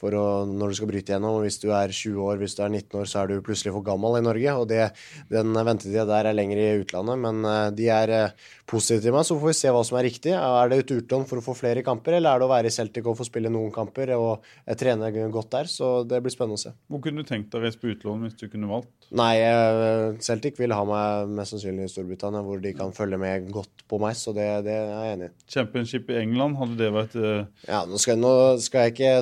for å, når du skal bryte gjennom. Hvis du er 20 år, hvis du er 19 år, så er du plutselig for gammel i Norge. og det, Den ventetida der er lengre i utlandet, men eh, de er eh, positive til meg. Så får vi se hva som er riktig. Er det et utlån for å få flere kamper, eller er det å være i Celtic og få spille noen kamper og trene godt der? Så det blir spennende å se. Hvor kunne du tenkt deg å reise på utlån hvis du kunne valgt? Nei, eh, Celtic vil ha meg mest sannsynlig i Storbritannia, hvor de kan følge med godt på meg, så det, det er jeg enig i. Championship i England, hadde det vært uh... Ja, nå skal, nå skal jeg ikke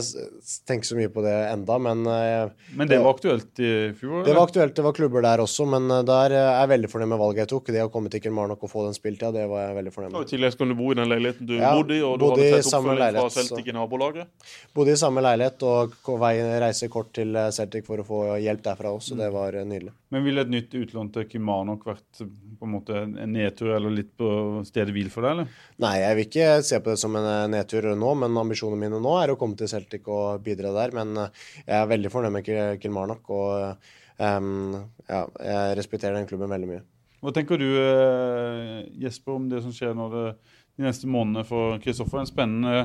tenke så mye på det enda, men uh, Men det var aktuelt i fjor? Det var aktuelt, det var klubber der også, men der er jeg veldig fornøyd med valget jeg tok. Det å komme til Kilmarnock og få den spiltida, det var jeg veldig fornøyd med. Og I tillegg skal du bo i den leiligheten du ja, bodde i, og du hadde tett oppfølging fra Celtic i nabolaget? Bodde i samme leilighet og reise kort til Celtic for å få hjelp derfra også, mm. det var nydelig. Men ville et nytt utlån til Kimanok vært på en måte en nedtur eller litt på stedet hvil for deg, eller? Nei, jeg vil ikke se på det som en eh, nedtur nå, men ambisjonene mine nå er å komme til Celtic og bidra der. Men eh, jeg er veldig fornøyd med Kilmarnock, og um, ja, jeg respekterer den klubben veldig mye. Hva tenker du, Jesper, om det som skjer nå de neste månedene for Kristoffer? En spennende,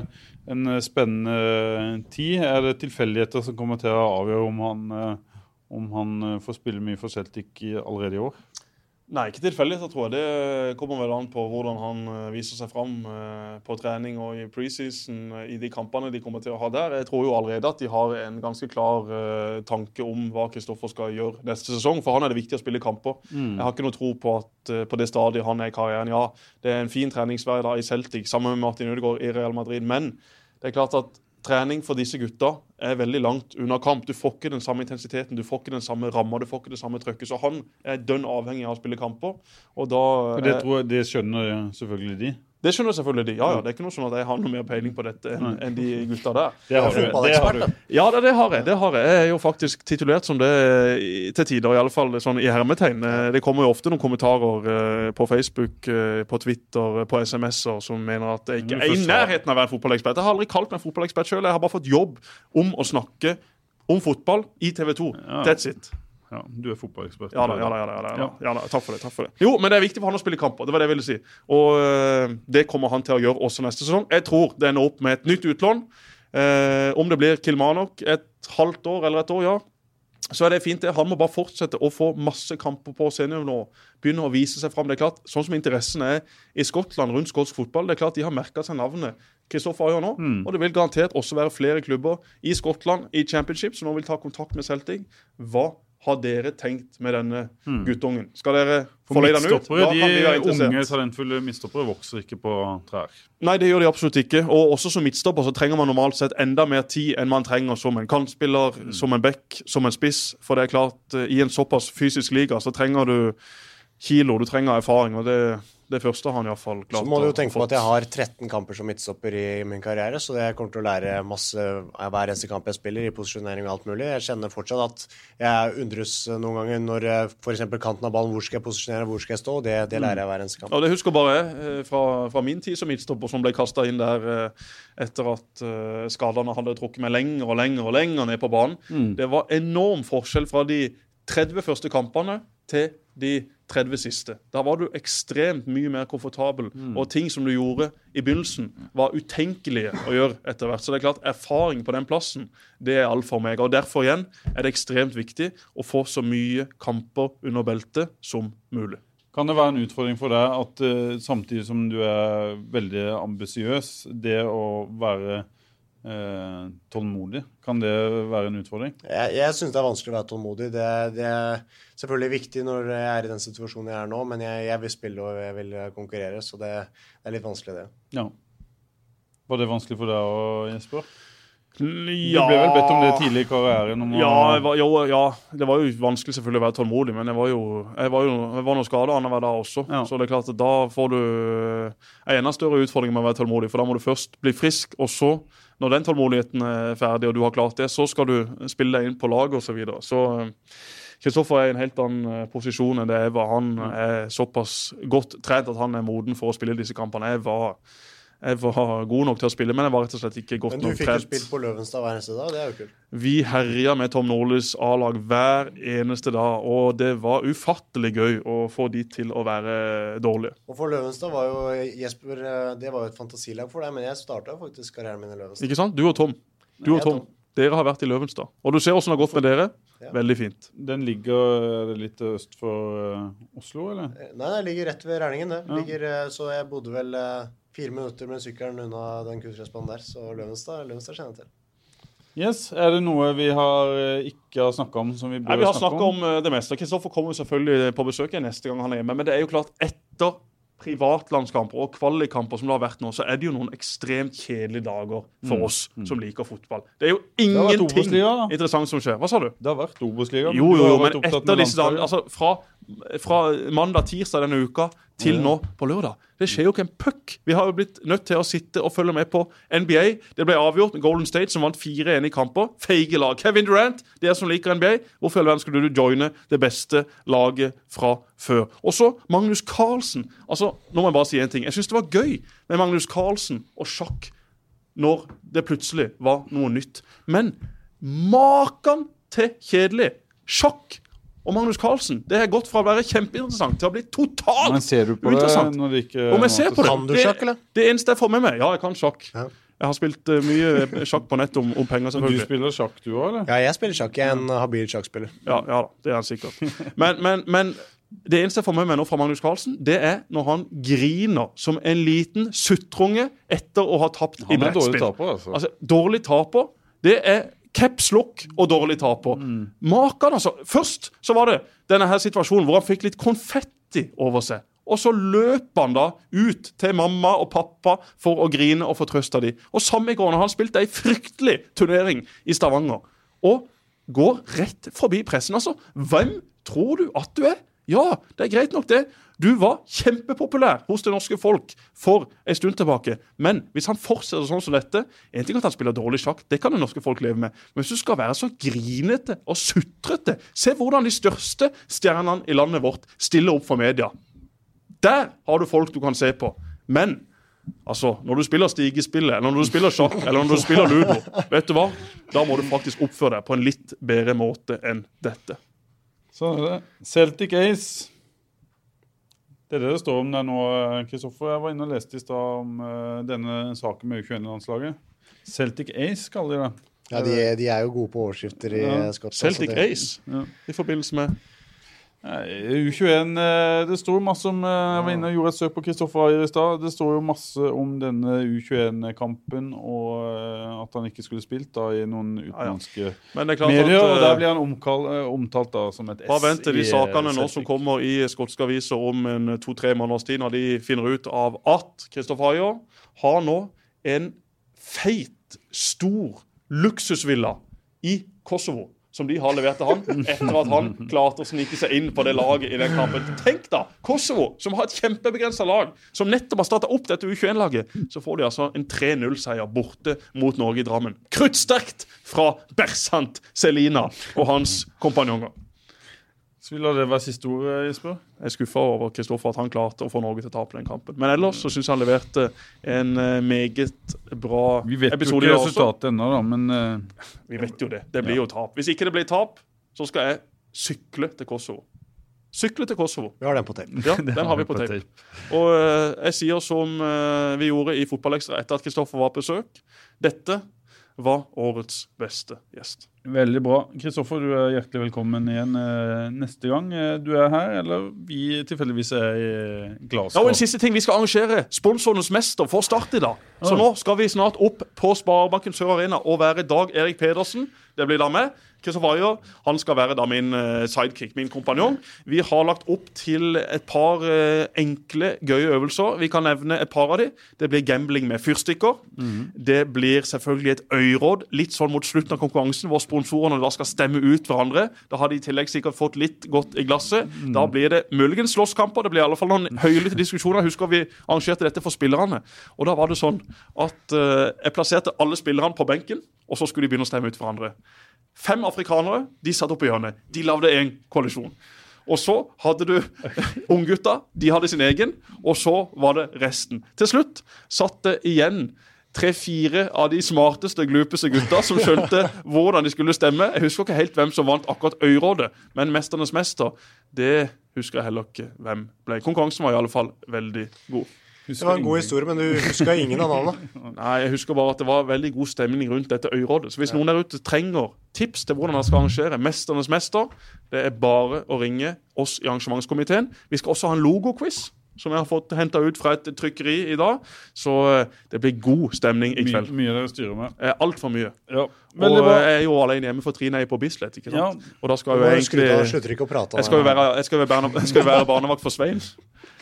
en spennende tid. Er det tilfeldigheter som kommer til å avgjøre om han om han eh, får spille mye for Celtic allerede i år? Nei, ikke tilfeldig. Jeg tror det kommer vel an på hvordan han eh, viser seg fram eh, på trening og i preseason i de kampene de kommer til å ha der. Jeg tror jo allerede at de har en ganske klar tanke om hva Kristoffer skal gjøre neste sesong. For han er det viktig å spille kamper. Mm. Jeg har ikke noe tro på at på det stadiet han er i karrieren, ja, det er en fin treningshverdag i Celtic sammen med Martin Ødegaard i Real Madrid, men det er klart at trening for disse gutta er veldig langt unna kamp. Du får ikke den samme intensiteten, du får ikke den samme ramma, du får ikke det samme trøkket. Så han er dønn avhengig av å spille kamper. Og da Det, tror jeg, det skjønner selvfølgelig de. Det skjønner selvfølgelig de. Ja, ja. Det er ikke noe sånn at jeg har noe mer peiling på dette enn en de gutta der. Det har, du. det har du. Ja, det, det, har jeg. det har Jeg Jeg er jo faktisk titulert som det til tider, i alle fall sånn i hermetegn. Det kommer jo ofte noen kommentarer uh, på Facebook, uh, på Twitter, på SMS-er som mener at jeg ikke er i nærheten av å være en fotballekspert. Jeg har aldri kalt meg fotballekspert sjøl. Jeg har bare fått jobb om å snakke om fotball i TV 2. That's it. Ja, Du er fotballekspert. Ja, ja, ja, ja, Takk for det. takk for det. Jo, men det er viktig for han å spille kamper. Det var det jeg ville si. Og øh, det kommer han til å gjøre også neste sesong. Jeg tror det ender opp med et nytt utlån. Eh, om det blir Kilmanok et halvt år eller et år, ja. Så er det fint. det. Han må bare fortsette å få masse kamper på seniornivå. Begynne å vise seg fram. Det er klart, Sånn som interessen er i Skottland rundt skotsk fotball, det er klart de har merka seg navnet Kristoffer Ayer nå. Mm. Og det vil garantert også være flere klubber i Skottland i championship som nå vil ta kontakt med Celtic. Hva har dere tenkt med denne hmm. guttungen? Skal dere forleie den ut? Da de unge, talentfulle midtstoppere vokser ikke på trær. Nei, det gjør de absolutt ikke. Og også som midtstopper så trenger man normalt sett enda mer tid enn man trenger som en kantspiller, mm. som en back, som en spiss. For det er klart, eh, i en såpass fysisk liga så trenger du kilo, du trenger erfaring. og det det første har han iallfall klart. Så må du jo tenke på at jeg har 13 kamper som midtstopper i min karriere, så jeg kommer til å lære masse hver eneste kamp jeg spiller, i posisjonering og alt mulig. Jeg kjenner fortsatt at jeg undres noen ganger når f.eks. kanten av ballen, hvor skal jeg posisjonere, hvor skal jeg stå? Det, det lærer jeg hver eneste kamp. Ja, det husker bare jeg eh, fra, fra, min tid som midtstopper, som ble kasta inn der eh, etter at skadene hadde trukket meg lenger og lenger og lenger ned på banen. Mm. Det var enorm forskjell fra de 30 første kampene til de 30 siste. Da var du ekstremt mye mer komfortabel, og ting som du gjorde i begynnelsen, var utenkelige å gjøre etter hvert. Så det er klart, erfaring på den plassen, det er alt for meg. Og derfor igjen er det ekstremt viktig å få så mye kamper under beltet som mulig. Kan det være en utfordring for deg at uh, samtidig som du er veldig ambisiøs, det å være eh, tålmodig, kan det være en utfordring? Jeg, jeg syns det er vanskelig å være tålmodig. Det, det er selvfølgelig viktig når jeg er i den situasjonen jeg er nå, men jeg, jeg vil spille og jeg vil konkurrere, så det, det er litt vanskelig, det. Ja. Var det vanskelig for deg òg, Jesper? Du ble vel bedt om det tidlig i karrieren? Om Ja, jeg var, jo, ja, det var jo vanskelig selvfølgelig å være tålmodig, men jeg var jo jeg var, jo, jeg var noe skada annenhver dag også. Ja. Så det er klart at da får du en enda større utfordring med å være tålmodig. For da må du først bli frisk, og så, når den tålmodigheten er ferdig, og du har klart det, så skal du spille deg inn på laget osv. Så, videre. så eh, Kristoffer er i en helt annen eh, posisjon enn det jeg var. Han er såpass godt trent at han er moden for å spille disse kampene. Jeg var, jeg var god nok til å spille, men jeg var rett og slett ikke godt Men du fikk jo spilt på Løvenstad hver eneste dag, det er jo kult. Vi herja med Tom Nordlys A-lag hver eneste dag, og det var ufattelig gøy å få de til å være dårlige. Og for Løvenstad var jo Jesper eh, Det var jo et fantasilag for deg, men jeg starta faktisk karrieren min i Løvenstad. Ikke sant? Du og Tom. Du og Tom. Dere har vært i Løvenstad. Og du ser åssen det har gått med dere. Ja. Veldig fint. Den ligger er litt øst for eh, Oslo, eller? Eh, Nei, den ligger rett ved Rælingen, det. Ja. Ligger, så jeg bodde vel fire minutter med sykkelen unna den kunstgressbanen der, så Løvenstad, Løvenstad kjenner jeg til. Yes, Er det noe vi har eh, ikke har snakka om som vi bør Nei, vi har snakka om om det meste. Kristoffer kommer selvfølgelig på besøk neste gang han er hjemme. Men det er jo klart, etter privatlandskamper og kvalikkamper som det har vært nå, så er det jo noen ekstremt kjedelige dager for oss som liker fotball. Det er jo ingenting da. interessant som skjer. Hva sa du? Det har vært Obos-liga. Jo, jo, jo, men etter disse dagene. Altså fra, fra mandag, tirsdag denne uka til nå på lørdag. Det skjer jo ikke en puck. Vi har jo blitt nødt til å sitte og følge med på NBA. Det ble avgjort med Golden State, som vant 4-1 i kamper. Feige lag. Kevin Durant, dere som liker NBA, hvorfor i all verden skulle du joine det beste laget fra før? Og så Magnus Carlsen. Altså, nå må jeg bare si en ting. Jeg syns det var gøy med Magnus Carlsen og sjakk når det plutselig var noe nytt. Men maken til kjedelig sjakk og Magnus Carlsen det har gått fra å være kjempeinteressant til å bli totalt Men ser du på det uinteressant. når det ikke Om jeg ser på det Kan du det, sjakk, eller? det eneste jeg får med meg Ja, jeg kan sjakk. Ja. Jeg har spilt uh, mye sjakk på nett om, om penger, Du spiller sjakk, du òg. Ja, jeg spiller sjakk. Jeg er en habil sjakkspiller. Ja, ja da, det er han sikkert. Men, men, men det eneste jeg får med meg nå fra Magnus Carlsen, det er når han griner som en liten suttrunge etter å ha tapt i Han er dårlig taper, altså. Altså, dårlig taper, det er caps lock og dårlig taper. Makan, altså. Først så var det denne her situasjonen hvor han fikk litt konfetti over seg. Og så løp han da ut til mamma og pappa for å grine og få trøsta dem. Og samme når han spilte ei fryktelig turnering i Stavanger. Og går rett forbi pressen, altså. Hvem tror du at du er? Ja, det er greit nok, det. Du var kjempepopulær hos det norske folk for en stund tilbake. Men hvis han fortsetter sånn som dette En ting er at han spiller dårlig sjakk, det kan det norske folk leve med. Men hvis du skal være så grinete og sutrete Se hvordan de største stjernene i landet vårt stiller opp for media. Der har du folk du kan se på. Men altså, når du spiller stigespillet, eller når du spiller sjakk, eller når du spiller ludo, vet du hva? Da må du faktisk oppføre deg på en litt bedre måte enn dette. Sånn er det. Celtic Ace. Det er det det står om der nå, Kristoffer. Jeg var inne og leste i stad om eh, denne saken med U21-landslaget. Celtic Ace kaller de det. Ja, de, de er jo gode på overskrifter i Ja. Skottland. så Celtic det- Ace Ja. i forbindelse med U21 eh, Det står jo masse om eh, Jeg var inne og gjorde et søk på Kristoffer Ayer i stad. Det står jo masse om denne U21-kampen og eh, at han ikke skulle spilt da i noen utenlandske ja, ja. medier. At. Og der blir han omkall, omtalt da som et S. Bare vent til de sakene nå som kommer i skotske aviser om en to-tre måneders tid, når de finner ut av at Kristoffer Ayer har nå en feit, stor luksusvilla i Kosovo. Som de har levert til han etter at han klarte å snike seg inn på det laget i den kampen. Tenk da! Kosovo, som har et kjempebegrensa lag, som nettopp har starta opp dette U21-laget, så får de altså en 3-0-seier borte mot Norge i Drammen. Kruttsterkt fra Bersant Selina og hans kompanjonger. Så vi lar det være siste ord, Jesper. Jeg er skuffa over Kristoffer at han klarte å få Norge til å tape den kampen. Men ellers så syns jeg han leverte en eh, meget bra episode. Vi vet jo ikke resultatet ennå, da, men uh... Vi vet jo det. Det blir jo tap. Hvis ikke det blir tap, så skal jeg sykle til Kosovo. Sykle til Kosovo. Vi har den på tape. Ja, (laughs) den har vi på tape. Og uh, jeg sier som uh, vi gjorde i Fotballekstra etter at Kristoffer var på besøk. Dette var årets beste gjest. Veldig bra. Kristoffer, du er hjertelig velkommen igjen eh, neste gang eh, du er her, eller vi tilfeldigvis er i Glasgow. Ja, og en siste ting, Vi skal arrangere Sponsorenes mester for Start i dag. Så nå skal vi snart opp på Sparebanken Sør Arena og være Dag Erik Pedersen. Det blir da meg. Kristoffer Ayer han skal være da min eh, sidekick, min kompanjong. Vi har lagt opp til et par eh, enkle, gøye øvelser. Vi kan nevne et par av de. Det blir gambling med fyrstikker. Det blir selvfølgelig et øyråd litt sånn mot slutten av konkurransen, hvor sponsorene da skal stemme ut hverandre. Da har de i tillegg sikkert fått litt godt i glasset. Da blir det muligens slåsskamper. Det blir i alle fall noen høylytte diskusjoner. Jeg husker vi arrangerte dette for spillerne. Og da var det sånn at eh, jeg plasserte alle spillerne på benken, og så skulle de begynne å stemme ut hverandre. Fem afrikanere de satt oppe i hjørnet. De lagde en koalisjon. Og så hadde du (laughs) unggutta. De hadde sin egen. Og så var det resten. Til slutt satt det igjen tre-fire av de smarteste, glupeste gutta som skjønte hvordan de skulle stemme. Jeg husker ikke helt hvem som vant akkurat Øyrådet, men Mesternes mester, det husker jeg heller ikke hvem ble. Konkurransen var i alle fall veldig god. Det var en god historie, men du huska ingen av navnene. (laughs) Nei, jeg husker bare at det var veldig god stemning rundt dette øyrådet. Så hvis noen der ute trenger tips til hvordan man skal arrangere Mesternes mester, det er bare å ringe oss i arrangementskomiteen. Vi skal også ha en logoquiz. Som jeg har fått henta ut fra et trykkeri i dag. Så eh, det blir god stemning i Mye, kveld. mye dere styrer med. Eh, Altfor mye. Ja, Og veldig bra. jeg er jo alene hjemme, for Trine er på Bislett. ikke sant? Ja. Og da skal jeg jo egentlig slutter ikke å prate. jeg skal jo være, jeg skal jo være, jeg skal jo være barnevakt for Svein.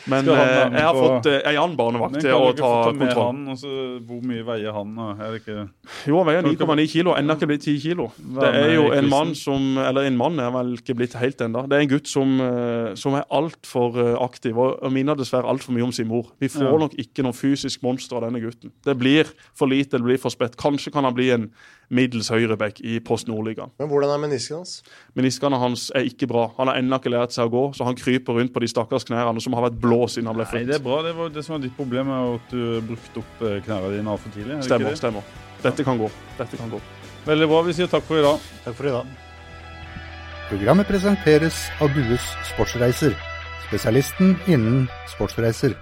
Men eh, jeg har på- fått eh, en annen barnevakt til å ta kontroll. han, og så, hvor mye veier han? og Er det ikke Jo, han veier Kan du ikke- 9,9 kilo. Ennå ikke blitt 10 kilo. Det er jo en mann som Eller en mann er vel ikke blitt helt ennå. Det er en gutt som, eh, som er altfor aktiv og, og minner dessverre altfor mye om sin mor. Vi får Ja. nok ikke noe fysisk monster av denne gutten. Det blir for lite, det blir for spett. Kanskje kan han bli en middels høyreback i Post Nordligaen. Men hvordan er menisken hans? Meniskene hans er ikke bra. Han har ennå ikke lært seg å gå, så han kryper rundt på de stakkars knærne som har vært blå siden han ble Nei, det er bra. Det var det som var ditt problem, er at du brukte opp eh, knærne dine altfor tidlig. er det ikke Stemmer, det? stemmer. Dette kan gå. Dette kan gå. Veldig bra. Vi sier takk for i dag. Takk for i dag. Programmet presenteres av Dues Sportsreiser, spesialisten innen sportsreiser.